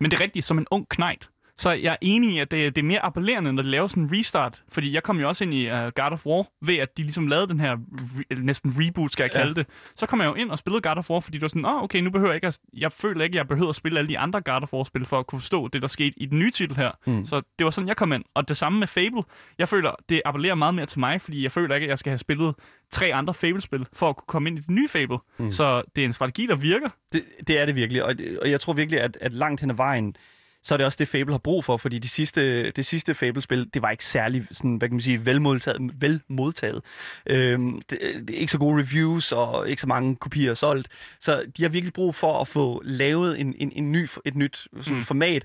Men det er rigtigt, som en ung knægt. Så jeg er enig i, at det, det er mere appellerende, når de laver sådan en restart. Fordi jeg kom jo også ind i uh, God of War, ved at de ligesom lavede den her re- næsten reboot, skal jeg kalde det. Så kom jeg jo ind og spillede God of War, fordi det var sådan, åh, oh, okay, nu behøver jeg ikke at, jeg føler ikke, at jeg behøver at spille alle de andre God of War-spil, for at kunne forstå det, der skete i den nye titel her. Mm. Så det var sådan, jeg kom ind. Og det samme med Fable. Jeg føler, det appellerer meget mere til mig, fordi jeg føler ikke, at jeg skal have spillet tre andre Fable-spil, for at kunne komme ind i den nye Fable. Mm. Så det er en strategi, der virker. Det, det er det virkelig, og, det- og jeg tror virkelig, at, at langt hen ad vejen, så er det også det, Fable har brug for, fordi de sidste, det sidste Fable-spil, det var ikke særlig sådan, hvad kan man sige, velmodtaget. velmodtaget. Øhm, det, det er ikke så gode reviews, og ikke så mange kopier solgt. Så de har virkelig brug for at få lavet en, en, en ny, et nyt sådan, mm. format,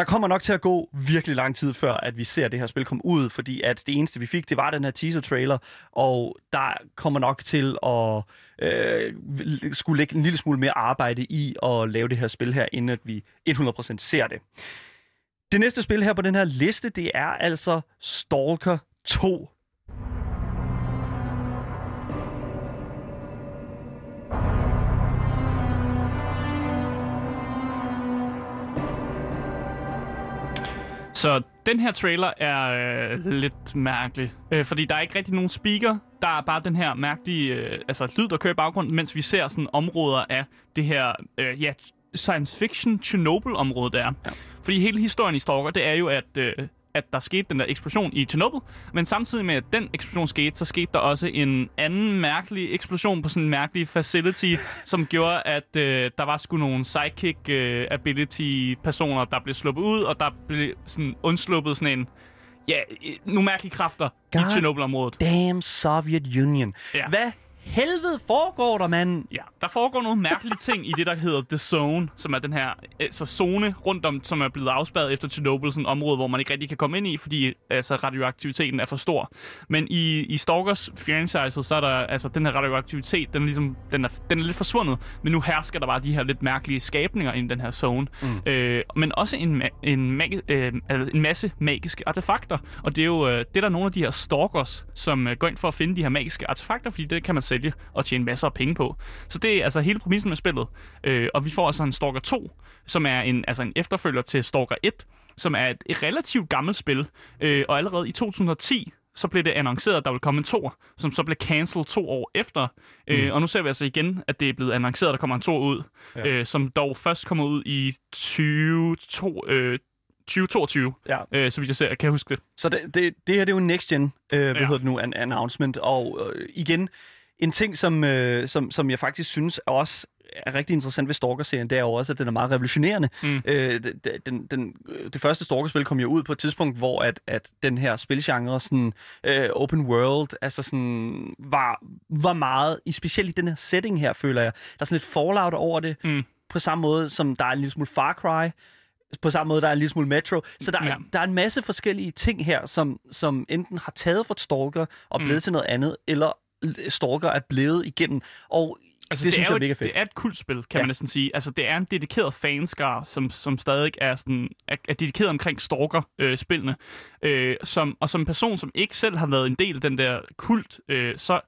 der kommer nok til at gå virkelig lang tid før, at vi ser det her spil komme ud, fordi at det eneste, vi fik, det var den her teaser-trailer, og der kommer nok til at øh, skulle lægge en lille smule mere arbejde i at lave det her spil her, inden at vi 100% ser det. Det næste spil her på den her liste, det er altså Stalker 2. Så den her trailer er øh, lidt mærkelig, øh, fordi der er ikke rigtig nogen speaker. Der er bare den her mærkelige øh, altså, lyd, der kører i baggrunden, mens vi ser sådan områder af det her øh, ja, science fiction Chernobyl-område, der er. Ja. Fordi hele historien i Stalker, det er jo, at, øh, at der skete den der eksplosion i Chernobyl, men samtidig med, at den eksplosion skete, så skete der også en anden mærkelig eksplosion på sådan en mærkelig facility, som gjorde, at øh, der var sgu nogle psychic øh, ability personer, der blev sluppet ud, og der blev sådan undsluppet sådan en ja, nogle mærkelige kræfter God i Chernobyl-området. Damn Soviet Union. Ja. Hvad helvede foregår der, mand? Ja, der foregår nogle mærkelige ting i det, der hedder The Zone, som er den her altså zone rundt om, som er blevet afspærret efter Chernobyl, sådan et område, hvor man ikke rigtig kan komme ind i, fordi altså, radioaktiviteten er for stor. Men i, i Stalkers franchise, så er der altså den her radioaktivitet, den er, ligesom, den er, den er lidt forsvundet, men nu hersker der bare de her lidt mærkelige skabninger i den her zone. Mm. Øh, men også en, en, magi- øh, altså en masse magiske artefakter, og det er jo øh, det er der nogle af de her stalkers, som øh, går ind for at finde de her magiske artefakter, fordi det kan man sælge og tjene masser af penge på. Så det er altså hele præmissen med spillet. Øh, og vi får altså en Stalker 2, som er en, altså en efterfølger til Stalker 1, som er et, relativt gammelt spil. Øh, og allerede i 2010, så blev det annonceret, at der ville komme en tor, som så blev cancelled to år efter. Mm. Øh, og nu ser vi altså igen, at det er blevet annonceret, at der kommer en tor ud, ja. øh, som dog først kommer ud i 20, øh, 2022, Ja. øh, så vidt jeg ser, kan jeg huske det. Så det, det, det her det er jo en next gen, øh, hvad Ja. hedder det nu, an, announcement. Og øh, igen, en ting, som, øh, som, som jeg faktisk synes er også er rigtig interessant ved Stalker-serien, det er jo også, at den er meget revolutionerende. Mm. Øh, den, den, det første Stalker-spil kom jo ud på et tidspunkt, hvor at, at den her spilgenre, sådan, øh, open world, altså sådan, var, var meget, i specielt i den her setting her, føler jeg. Der er sådan lidt fallout over det, Mm. på samme måde som der er en lille smule Far Cry, på samme måde, der er en lille smule Metro. Så der, er, Ja. der er en masse forskellige ting her, som, som enten har taget fra Stalker og blevet Mm. til noget andet, eller Stalker er blevet igennem. Og Altså, det, det, synes er jeg er mega fedt. det er et kultspil, kan Ja. man næsten sige. Altså, det er en dedikeret fanskar, som, som stadig er, sådan, er, er dedikeret omkring Stalker-spillene. Øh, som, og som en person, som ikke selv har været en del af den der kult, øh, så,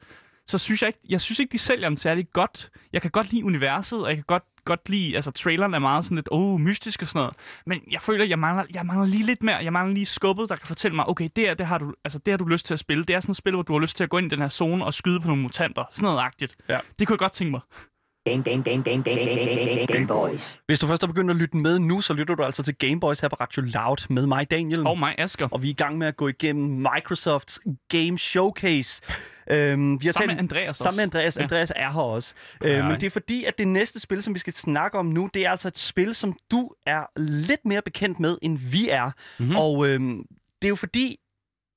så synes jeg ikke, jeg synes ikke, de sælger den særlig godt. Jeg kan godt lide universet, og jeg kan godt godt lide, altså traileren er meget sådan lidt, oh, mystisk og sådan noget, men jeg føler, jeg mangler, jeg mangler lige lidt mere, jeg mangler lige skubbet, der kan fortælle mig, okay, det, er, det, har du, altså, det har du lyst til at spille, det er sådan et spil, hvor du har lyst til at gå ind i den her zone og skyde på nogle mutanter, sådan noget agtigt. Ja. Det kunne jeg godt tænke mig. Game, game, game, game, game, game, game boys. Hvis du først er begyndt at lytte med nu, så lytter du altså til Game Boys her på Radio Loud med mig, Daniel. Og mig, Asger. Og vi er i gang med at gå igennem Microsofts Game Showcase. Øhm, vi har Sammen talt- med Andreas også. Sammen med Andreas. Ja. Andreas er her også. Øh, men det er fordi, at det næste spil, som vi skal snakke om nu, det er altså et spil, som du er lidt mere bekendt med, end vi er. Mm-hmm. Og øhm, det er jo fordi,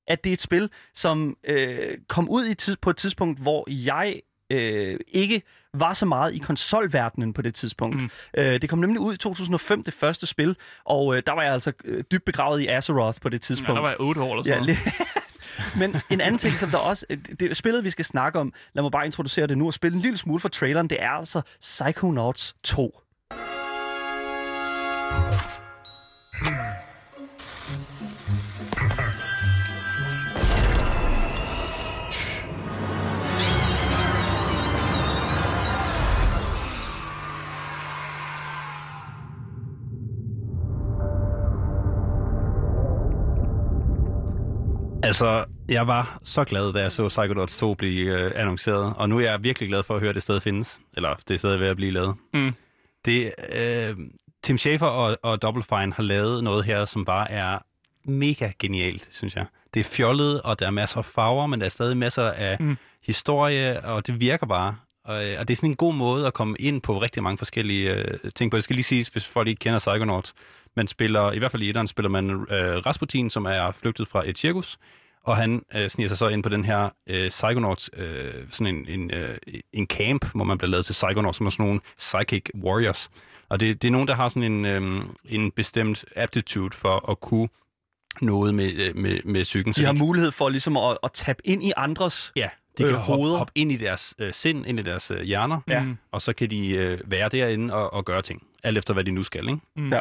at det er et spil, som øh, kom ud i tid, på et tidspunkt, hvor jeg øh, ikke var så meget i konsolverdenen på det tidspunkt. Mm. Øh, det kom nemlig ud i 2005, det første spil, og øh, der var jeg altså øh, dybt begravet i Azeroth på det Ja, tidspunkt. der var jeg 8 år eller Ja, sådan lidt. Men en anden ting, som der også... Det, det spillet, vi skal snakke om, lad mig bare introducere det nu og spille en lille smule for traileren, det er altså Psychonauts 2. Altså, jeg var så glad, da jeg så Psychonauts 2 blive øh, annonceret, og nu er jeg virkelig glad for at høre, at det stadig findes. Eller det er stadig ved at blive lavet. Mm. Det, øh, Tim Schafer og, og Double Fine har lavet noget her, som bare er mega genialt, synes jeg. Det er fjollet, og der er masser af farver, men der er stadig masser af Mm. mm. historie, og det virker bare. Og, øh, og det er sådan en god måde at komme ind på rigtig mange forskellige øh, ting på. Det skal lige siges, hvis folk ikke kender Psychonauts. Man spiller, i hvert fald i etteren, spiller man øh, Rasputin, som er flygtet fra et cirkus, og han øh, sniger sig så ind på den her øh, Psychonauts, øh, sådan en, en, øh, en camp, hvor man bliver lavet til Psychonauts, som er sådan nogle psychic warriors. Og det, det er nogen, der har sådan en, øh, en bestemt aptitude for at kunne noget med, øh, med, med psyken. De har mulighed for ligesom at, at tabe ind i andres Ja, de øh, kan hoppe, hoveder. hoppe ind i deres øh, sind, ind i deres øh, hjerner, Ja. Og så kan de øh, være derinde og, og gøre ting, alt efter hvad de nu skal, ikke? Mm. Ja.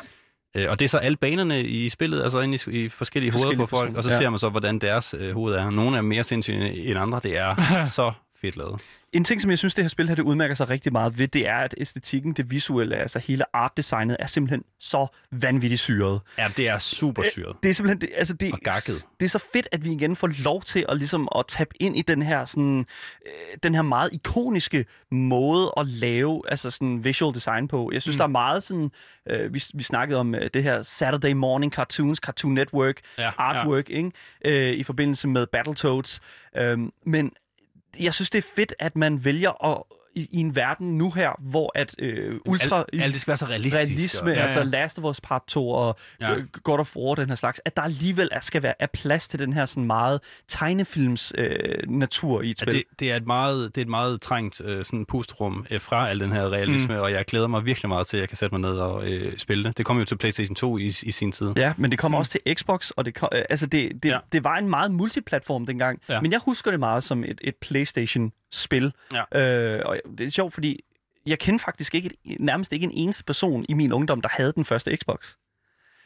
Øh, og det er så alle banerne i spillet, altså inde i, i forskellige hoveder Forskellige på folk, personer, og så ja. ser man så, hvordan deres øh, hoved er. Nogle er mere sindssyge end andre, det er så fedt lavet. En ting, som jeg synes, det her spil her, det udmærker sig rigtig meget ved, det er, at æstetikken, det visuelle, altså hele artdesignet, er simpelthen så vanvittigt syret. Ja, det er super syret. Det er simpelthen, det, altså det, Og gakket. det er så fedt, at vi igen får lov til at, ligesom, at tabe ind i den her, sådan, øh, den her meget ikoniske måde at lave altså sådan visual design på. Jeg synes, mm. der er meget sådan, øh, vi, vi snakkede om øh, det her Saturday Morning Cartoons, Cartoon Network, Ja, artwork, ikke? Øh, i forbindelse med Battletoads. Øhm, men jeg synes, det er fedt, at man vælger at, i, i en verden nu her, hvor at øh, ultra... Alt, alt det skal være så realistisk. realisme, og- ja, altså ja. Last of Us Part 2 og Ja. ja. God of War, den her slags, at der alligevel er, skal være er plads til den her sådan meget tegnefilms øh, natur i et Ja, spil. det, det, er et meget, det er et meget trængt øh, sådan pustrum øh, fra al den her realisme, mm. og jeg glæder mig virkelig meget til, at jeg kan sætte mig ned og øh, spille det. Det kom jo til PlayStation 2 i, i sin tid. Ja, men det kommer mm. også til Xbox, og det, kom, øh, altså det, det, Ja. ja. det var en meget multiplatform dengang. Ja. Men jeg husker det meget som et, et PlayStation-spil. Ja. Øh, og det er sjovt, fordi jeg kender faktisk ikke et, nærmest ikke en eneste person i min ungdom, der havde den første Xbox.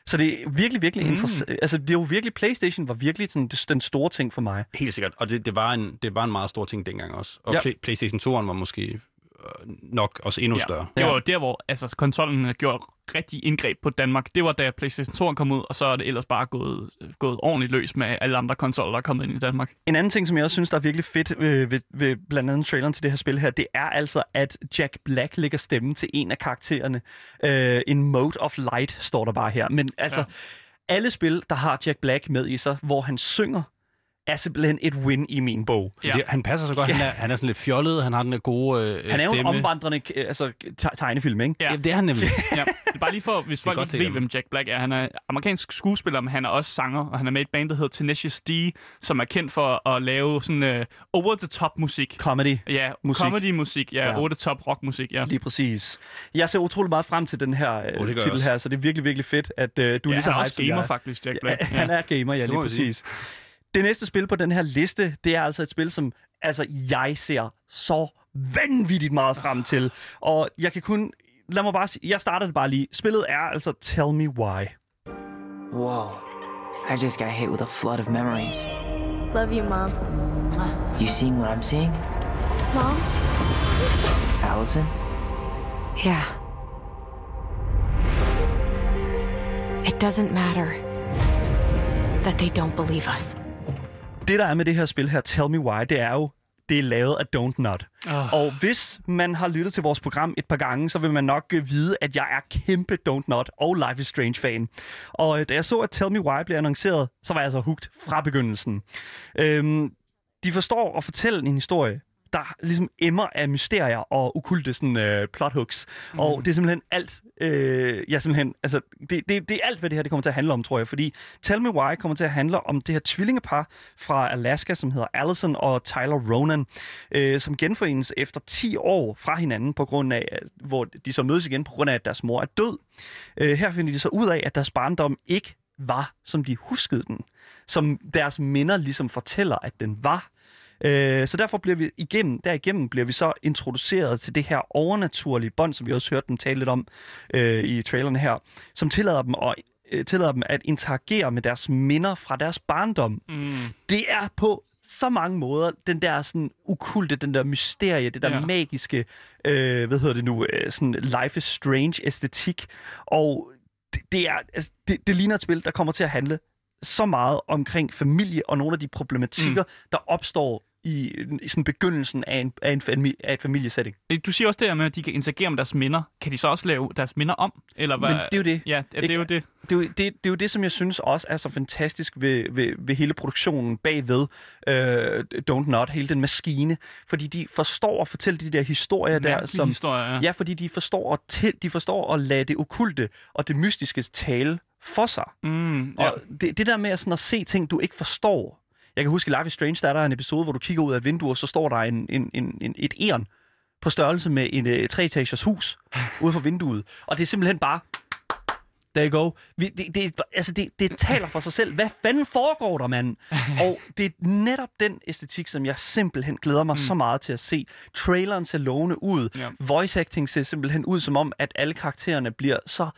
Så det er virkelig, virkelig Mm. interessant. Altså, det er jo virkelig, PlayStation var virkelig sådan, det, den store ting for mig. Helt sikkert. Og det, det, var en, det var en meget stor ting dengang også. Og Ja. Play, PlayStation 2'eren var måske nok også endnu Ja. større. Det var jo der, hvor altså, konsollen havde gjort rigtig indgreb på Danmark. Det var da PlayStation 2 kom ud, og så er det ellers bare gået, gået ordentligt løs med alle andre konsoller, der er kommet ind i Danmark. En anden ting, som jeg også synes, der er virkelig fedt øh, ved, ved blandt andet traileren til det her spil her, det er altså, at Jack Black lægger stemme til en af karaktererne. Øh, en Mode of Light står der bare her. Men altså, ja. alle spil, der har Jack Black med i sig, hvor han synger, er simpelthen et win i min bog. Ja. Det, han passer så godt. Ja. Han, er, han er sådan lidt fjollet, han har den der gode øh, Han er jo stemme. en omvandrende øh, altså, te- tegnefilm, ikke? Ja. Ja, det er han nemlig. ja. Det er bare lige for, hvis folk ikke ved, hvem Jack Black er. Han er amerikansk skuespiller, men han er også sanger, og han er med i et band, der hedder Tenacious D, som er kendt for at lave sådan uh, over-the-top musik. Comedy. Ja, Musik. comedy-musik, ja, Ja. over-the-top rock-musik, ja. Lige præcis. Jeg ser utrolig meget frem til den her øh, jeg titel også. her, så det er virkelig, virkelig fedt, at øh, du ja lige så han er også gamer, er. faktisk, Jack Ja, Black. han er gamer, ja, lige man sige. Det næste spil på den her liste, det er altså et spil, som altså, jeg ser så vanvittigt meget frem til. Og jeg kan kun... Lad mig bare sige, jeg starter det bare lige. Spillet er altså Tell Me Why. Whoa. I just got hit with a flood of memories. Love you, Mom. You seeing what I'm seeing? Mom? Allison? Yeah. It doesn't matter that they don't believe us. Det, der er med det her spil her, Tell Me Why, det er jo det er lavet af Don't Not. Oh. Og hvis man har lyttet til vores program et par gange, så vil man nok øh, vide, at jeg er kæmpe Don't Not og Life is Strange-fan. Og øh, da jeg så, at Tell Me Why blev annonceret, så var jeg altså hugt fra begyndelsen. Øhm, de forstår at fortælle en historie, der ligesom emmer af mysterier og ukulte sådan, øh, plot hooks. Mm. Og det er simpelthen alt, øh, ja, simpelthen, altså, det, det, det er alt, hvad det her det kommer til at handle om, tror jeg. Fordi Tell Me Why kommer til at handle om det her tvillingepar fra Alaska, som hedder Allison og Tyler Ronan, øh, som genforenes efter 10 år fra hinanden, på grund af, hvor de så mødes igen på grund af, at deres mor er død. Øh, her finder de så ud af, at deres barndom ikke var, som de huskede den. Som deres minder ligesom fortæller, at den var. Øh, så derfor bliver vi igennem, derigennem bliver vi så introduceret til det her overnaturlige bånd, som vi også hørte dem tale lidt om øh, i trailerne her, som tillader dem at øh, tillader dem at interagere med deres minder fra deres barndom. Mm. Det er på så mange måder den der sådan ukulte, den der mysterie, det der ja. magiske, øh, hvad hedder det nu, øh, sådan life is strange æstetik. Og det, det er, altså, det, det ligner et spil, der kommer til at handle så meget omkring familie og nogle af de problematikker, mm. der opstår i, i sådan begyndelsen af, en, af, en fami- af et familiesetting. Øh, Du siger også det her med, at de kan interagere med deres minder. Kan de så også lave deres minder om? Eller hvad? Men det er jo det. Ja, ja det er jo det. Det er, jo, det, det er jo det, som jeg synes også er så fantastisk ved, ved, ved hele produktionen bagved øh, Don't Not, hele den maskine. Fordi de forstår at fortælle de der historier der, Mærkelige som... historier, ja. fordi de forstår, at til, de forstår at lade det okulte og det mystiske tale for sig. Mm, ja. Og det, det der med at, sådan at se ting, du ikke forstår. Jeg kan huske i Life is Strange, der er der en episode, hvor du kigger ud af et vindue, og så står der en, en, en, en, et æren på størrelse med en uh, treetagers hus ude for vinduet. Og det er simpelthen bare... There you go. Vi, det, det, altså det, det taler for sig selv. Hvad fanden foregår der, mand? Og det er netop den æstetik, som jeg simpelthen glæder mig mm. så meget til at se. Traileren ser lovende ud. Ja. Voice acting ser simpelthen ud som om, at alle karaktererne bliver så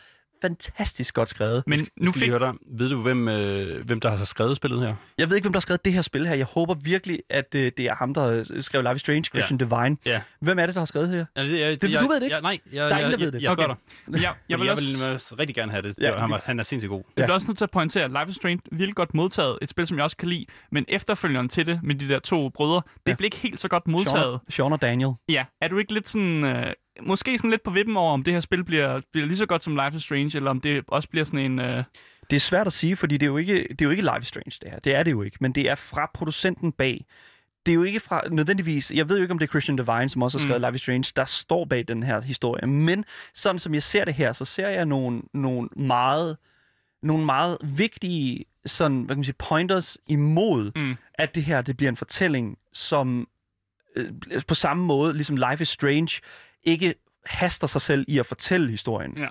fantastisk godt skrevet. Men Nu nu skal fik... høre dig. Ved du, hvem, øh, hvem der har skrevet spillet her? Jeg ved ikke, hvem der har skrevet det her spil her. Jeg håber virkelig, at øh, det er ham, der øh, skrev Life is Strange, Christian ja. Divine. Ja. Hvem er det, der har skrevet her? Ja, det, er, Det- du ved det ikke? Ja, nej, jeg, Der er ingen, jeg, der ved jeg, det. Jeg, Okay. okay. dig. Jeg, jeg, Jeg vil også... jeg vil også rigtig gerne have det. Ja, han, han er sindssygt god. Jeg bliver også nødt til at pointere, at Life is Strange virkelig godt modtaget. Et spil, som jeg også kan lide. Men efterfølgeren til det, med de der to brødre, det Ja. blev ikke helt så godt Sean, modtaget. Sean og Daniel. Ja, er du ikke lidt sådan... Øh, måske sådan lidt på vippen over, om det her spil bliver, bliver lige så godt som Life is Strange, eller om det også bliver sådan en... Øh, Det er svært at sige, fordi det er jo ikke, det er jo ikke Life is Strange, det her. Det er det jo ikke. Men det er fra producenten bag. Det er jo ikke fra nødvendigvis... Jeg ved jo ikke, om det er Christian Divine, som også har skrevet mm. Life is Strange, der står bag den her historie. Men sådan som jeg ser det her, så ser jeg nogle, nogle meget nogle meget vigtige sådan, hvad kan man sige, pointers imod, Mm. at det her det bliver en fortælling, som øh, på samme måde, ligesom Life is Strange, ikke haster sig selv i at fortælle historien. Ja.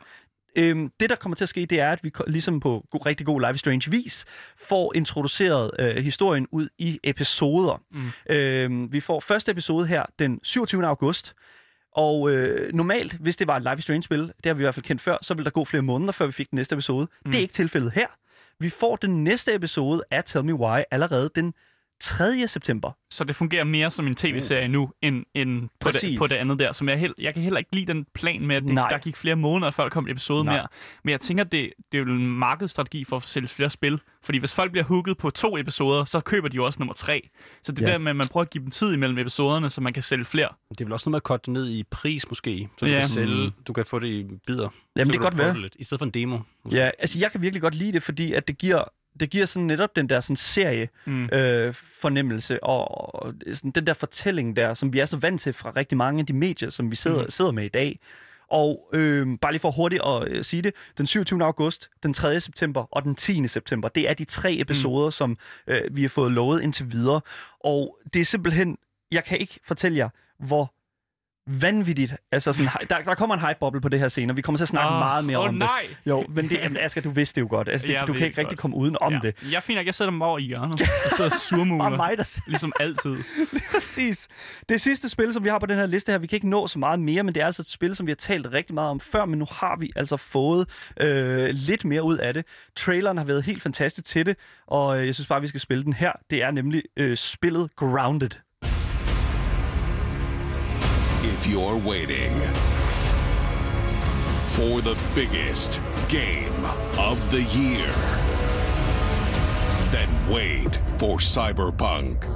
Øhm, det, der kommer til at ske, det er, at vi ligesom på go- rigtig god Life is Strange-vis får introduceret øh, historien ud i episoder. Mm. Øhm, vi får første episode her den 27. august, og øh, normalt, hvis det var et Life is Strange-spil, det har vi i hvert fald kendt før, så ville der gå flere måneder, før vi fik den næste episode. Mm. Det er ikke tilfældet her. Vi får den næste episode af Tell Me Why allerede den 3. september. så det fungerer mere som en tv-serie nu, end, end på, det, på det andet der. Som jeg, hel, jeg kan heller ikke lide den plan med, at det, Nej. der gik flere måneder, før der kom en episode Nej. mere. Men jeg tænker, det, det er jo en markedsstrategi for at sælge flere spil. Fordi hvis folk bliver hooket på to episoder, så køber de jo også nummer tre. Så det Ja. der med, at man prøver at give dem tid imellem episoderne, så man kan sælge flere. Det er vel også noget med at korte det ned i pris, måske. Så du Ja. kan sælge, du kan få det i bidder. Jamen, Så det kan godt være. Lidt, I stedet for en demo. Måske. Ja, altså jeg kan virkelig godt lide det, fordi at det giver, det giver sådan netop den der sådan serie Mm. øh, fornemmelse og, og sådan den der fortælling der, som vi er så vant til fra rigtig mange af de medier, som vi sidder, Mm. sidder med i dag. Og øh, bare lige for hurtigt at øh, sige det, den 27. august, den 3. september og den 10. september, det er de tre episoder, mm. som øh, vi har fået lovet indtil videre. Og det er simpelthen, jeg kan ikke fortælle jer, hvor vanvittigt, altså sådan, der, der kommer en hype-boble på det her scene, og vi kommer til at snakke Åh, meget mere åh, om nej. det. Jo, men det, jamen, Asger, du vidste det jo godt. Altså, det, Jeg du kan ikke rigtig godt. komme uden om ja. det. Jeg finder ikke, jeg sætter dem over i hjørnet. Jeg sidder Bare surmuler. mig, der Ligesom altid. præcis. Det sidste spil, som vi har på den her liste her, vi kan ikke nå så meget mere, men det er altså et spil, som vi har talt rigtig meget om før, men nu har vi altså fået øh, lidt mere ud af det. Traileren har været helt fantastisk til det, og øh, jeg synes bare, vi skal spille den her. Det er nemlig øh, spillet Grounded. If you're waiting for the biggest game of the year, then wait for Cyberpunk.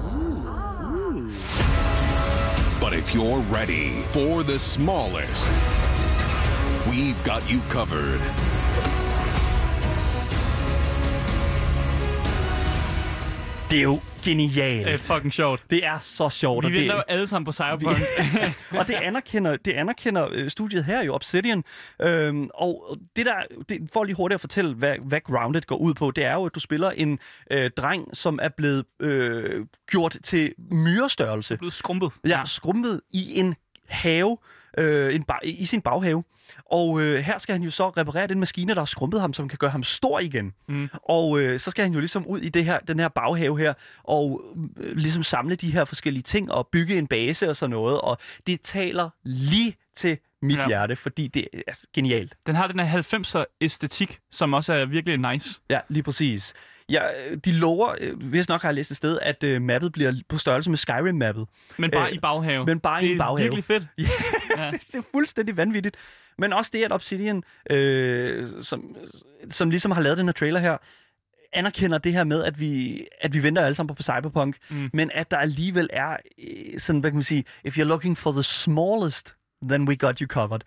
But if you're ready for the smallest, we've got you covered. Det er jo genialt. Det er fucking sjovt. Det er så sjovt. Vi og det, venter jo alle sammen på Cyberpunk. og det anerkender, det anerkender øh, studiet her jo, Obsidian. Øhm, og det der, det, for lige hurtigt at fortælle, hvad, hvad Grounded går ud på, det er jo, at du spiller en øh, dreng, som er blevet øh, gjort til myrestørrelse. blevet skrumpet. Ja, skrumpet i en have, øh, en ba- i sin baghave. Og øh, her skal han jo så reparere den maskine, der har skrumpet ham, som kan gøre ham stor igen. Mm. Og øh, så skal han jo ligesom ud i det her, den her baghave her, og øh, ligesom samle de her forskellige ting, og bygge en base og sådan noget. Og det taler lige til mit Ja. hjerte, fordi det er altså, genialt. Den har den her 90'er æstetik, som også er virkelig nice. Ja, lige præcis. Ja, de lover, øh, hvis nok har jeg læst et sted, at øh, mappet bliver på størrelse med Skyrim-mappet. Men bare Øh, i baghave. Men bare det i en er baghave. virkelig fedt. Ja, ja. Det, det er fuldstændig vanvittigt. Men også det, at Obsidian, øh, som, som ligesom har lavet den her trailer her, anerkender det her med, at vi, at vi venter alle sammen på Cyberpunk, Mm. men at der alligevel er øh, sådan, hvad kan man sige, if you're looking for the smallest, then we got you covered.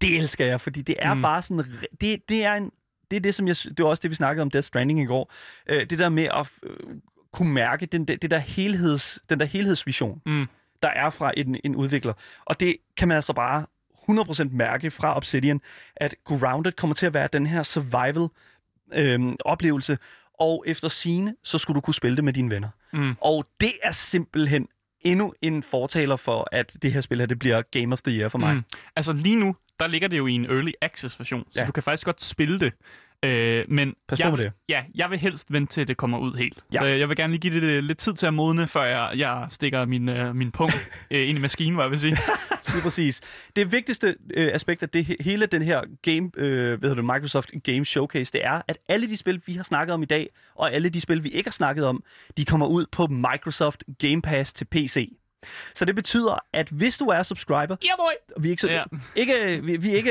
Det elsker jeg, fordi det er Mm. bare sådan, det, det er en, det er det, som jeg, det var også det, vi snakkede om Death Stranding i går. Øh, det der med at øh, kunne mærke den, det, det der helheds, den der helhedsvision, Mm. der er fra en, en udvikler. Og det kan man altså bare 100% mærke fra Obsidian, at Grounded kommer til at være den her survival øhm, oplevelse, og efter sine, så skulle du kunne spille det med dine venner. Mm. Og det er simpelthen endnu en fortaler for, at det her spil her, det bliver Game of the Year for mig. Mm. Altså lige nu, der ligger det jo i en early access version, så Ja. du kan faktisk godt spille det. Øh, men Pas på jeg, med det. Ja, jeg vil helst vente til det kommer ud helt. Ja. Så jeg vil gerne lige give det lidt- lidt tid til at modne, før jeg, jeg stikker min, øh, min punkt øh, ind i maskinen, hvad jeg vil sige. Lige præcis. Det vigtigste øh, aspekt af det, he- hele den her game, øh, hvad hedder det, Microsoft Game Showcase, det er, at alle de spil, vi har snakket om i dag, og alle de spil, vi ikke har snakket om, de kommer ud på Microsoft Game Pass til PC. Så det betyder, at hvis du er subscriber, Ja, boy! vi er ikke, så, Ja. ja. ikke, vi, vi er ikke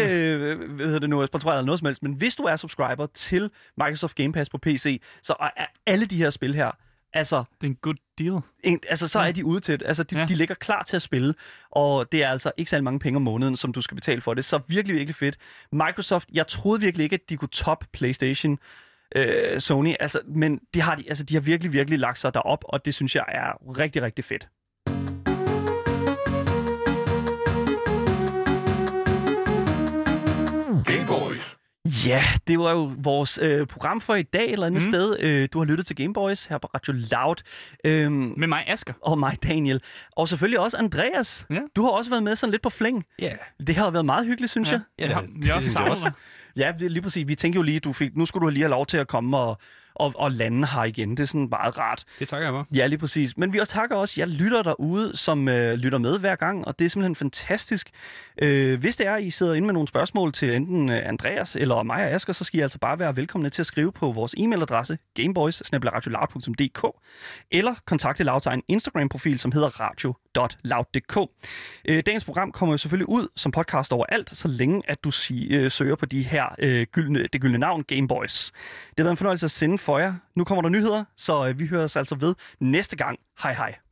hvad hedder det nu, sponsoreret eller noget som helst, men hvis du er subscriber til Microsoft Game Pass på PC, så er alle de her spil her, altså Det er en good deal. en, altså, så er de ude til det. Altså, de, Ja. ja. de ligger klar til at spille, og det er altså ikke særlig mange penge om måneden, som du skal betale for det. Så virkelig, virkelig fedt. Microsoft, jeg troede virkelig ikke, at de kunne top PlayStation, øh, Sony, altså, men de har, de, altså, de har virkelig, virkelig lagt sig derop, og det synes jeg er rigtig, rigtig fedt. Ja, det var jo vores øh, program for i dag, eller andet Mm. sted. Øh, du har lyttet til Gameboys her på Radio Loud. Øhm, Med mig, Asker. og mig, Daniel. Og selvfølgelig også Andreas. Ja. Du har også været med sådan lidt på flæng. Ja. Det har været meget hyggeligt, synes jeg. Ja, vi har, det- også det synes jeg savnet dig. Ja, det er lige præcis. Vi tænkte jo lige, du fik, nu skulle du lige have lov til at komme og, og, og lande her igen. Det er sådan meget rart. Det takker jeg for. Ja, lige præcis. Men vi også takker også jer lytter derude, som øh, lytter med hver gang, og det er simpelthen fantastisk. Øh, hvis det er, I sidder inde med nogle spørgsmål til enten øh, Andreas eller mig og Asger, så skal I altså bare være velkomne til at skrive på vores e-mailadresse gameboys eller kontakte egen Instagram-profil, som hedder www.loud.dk. Øh, dagens program kommer jo selvfølgelig ud som podcast overalt, så længe at du sig, øh, søger på de her øh, gyldne, det gyldne navn Gameboys. Det har været en fornøjelse at sende for jer. Nu kommer der nyheder, så øh, vi hører os altså ved næste gang. Hej hej.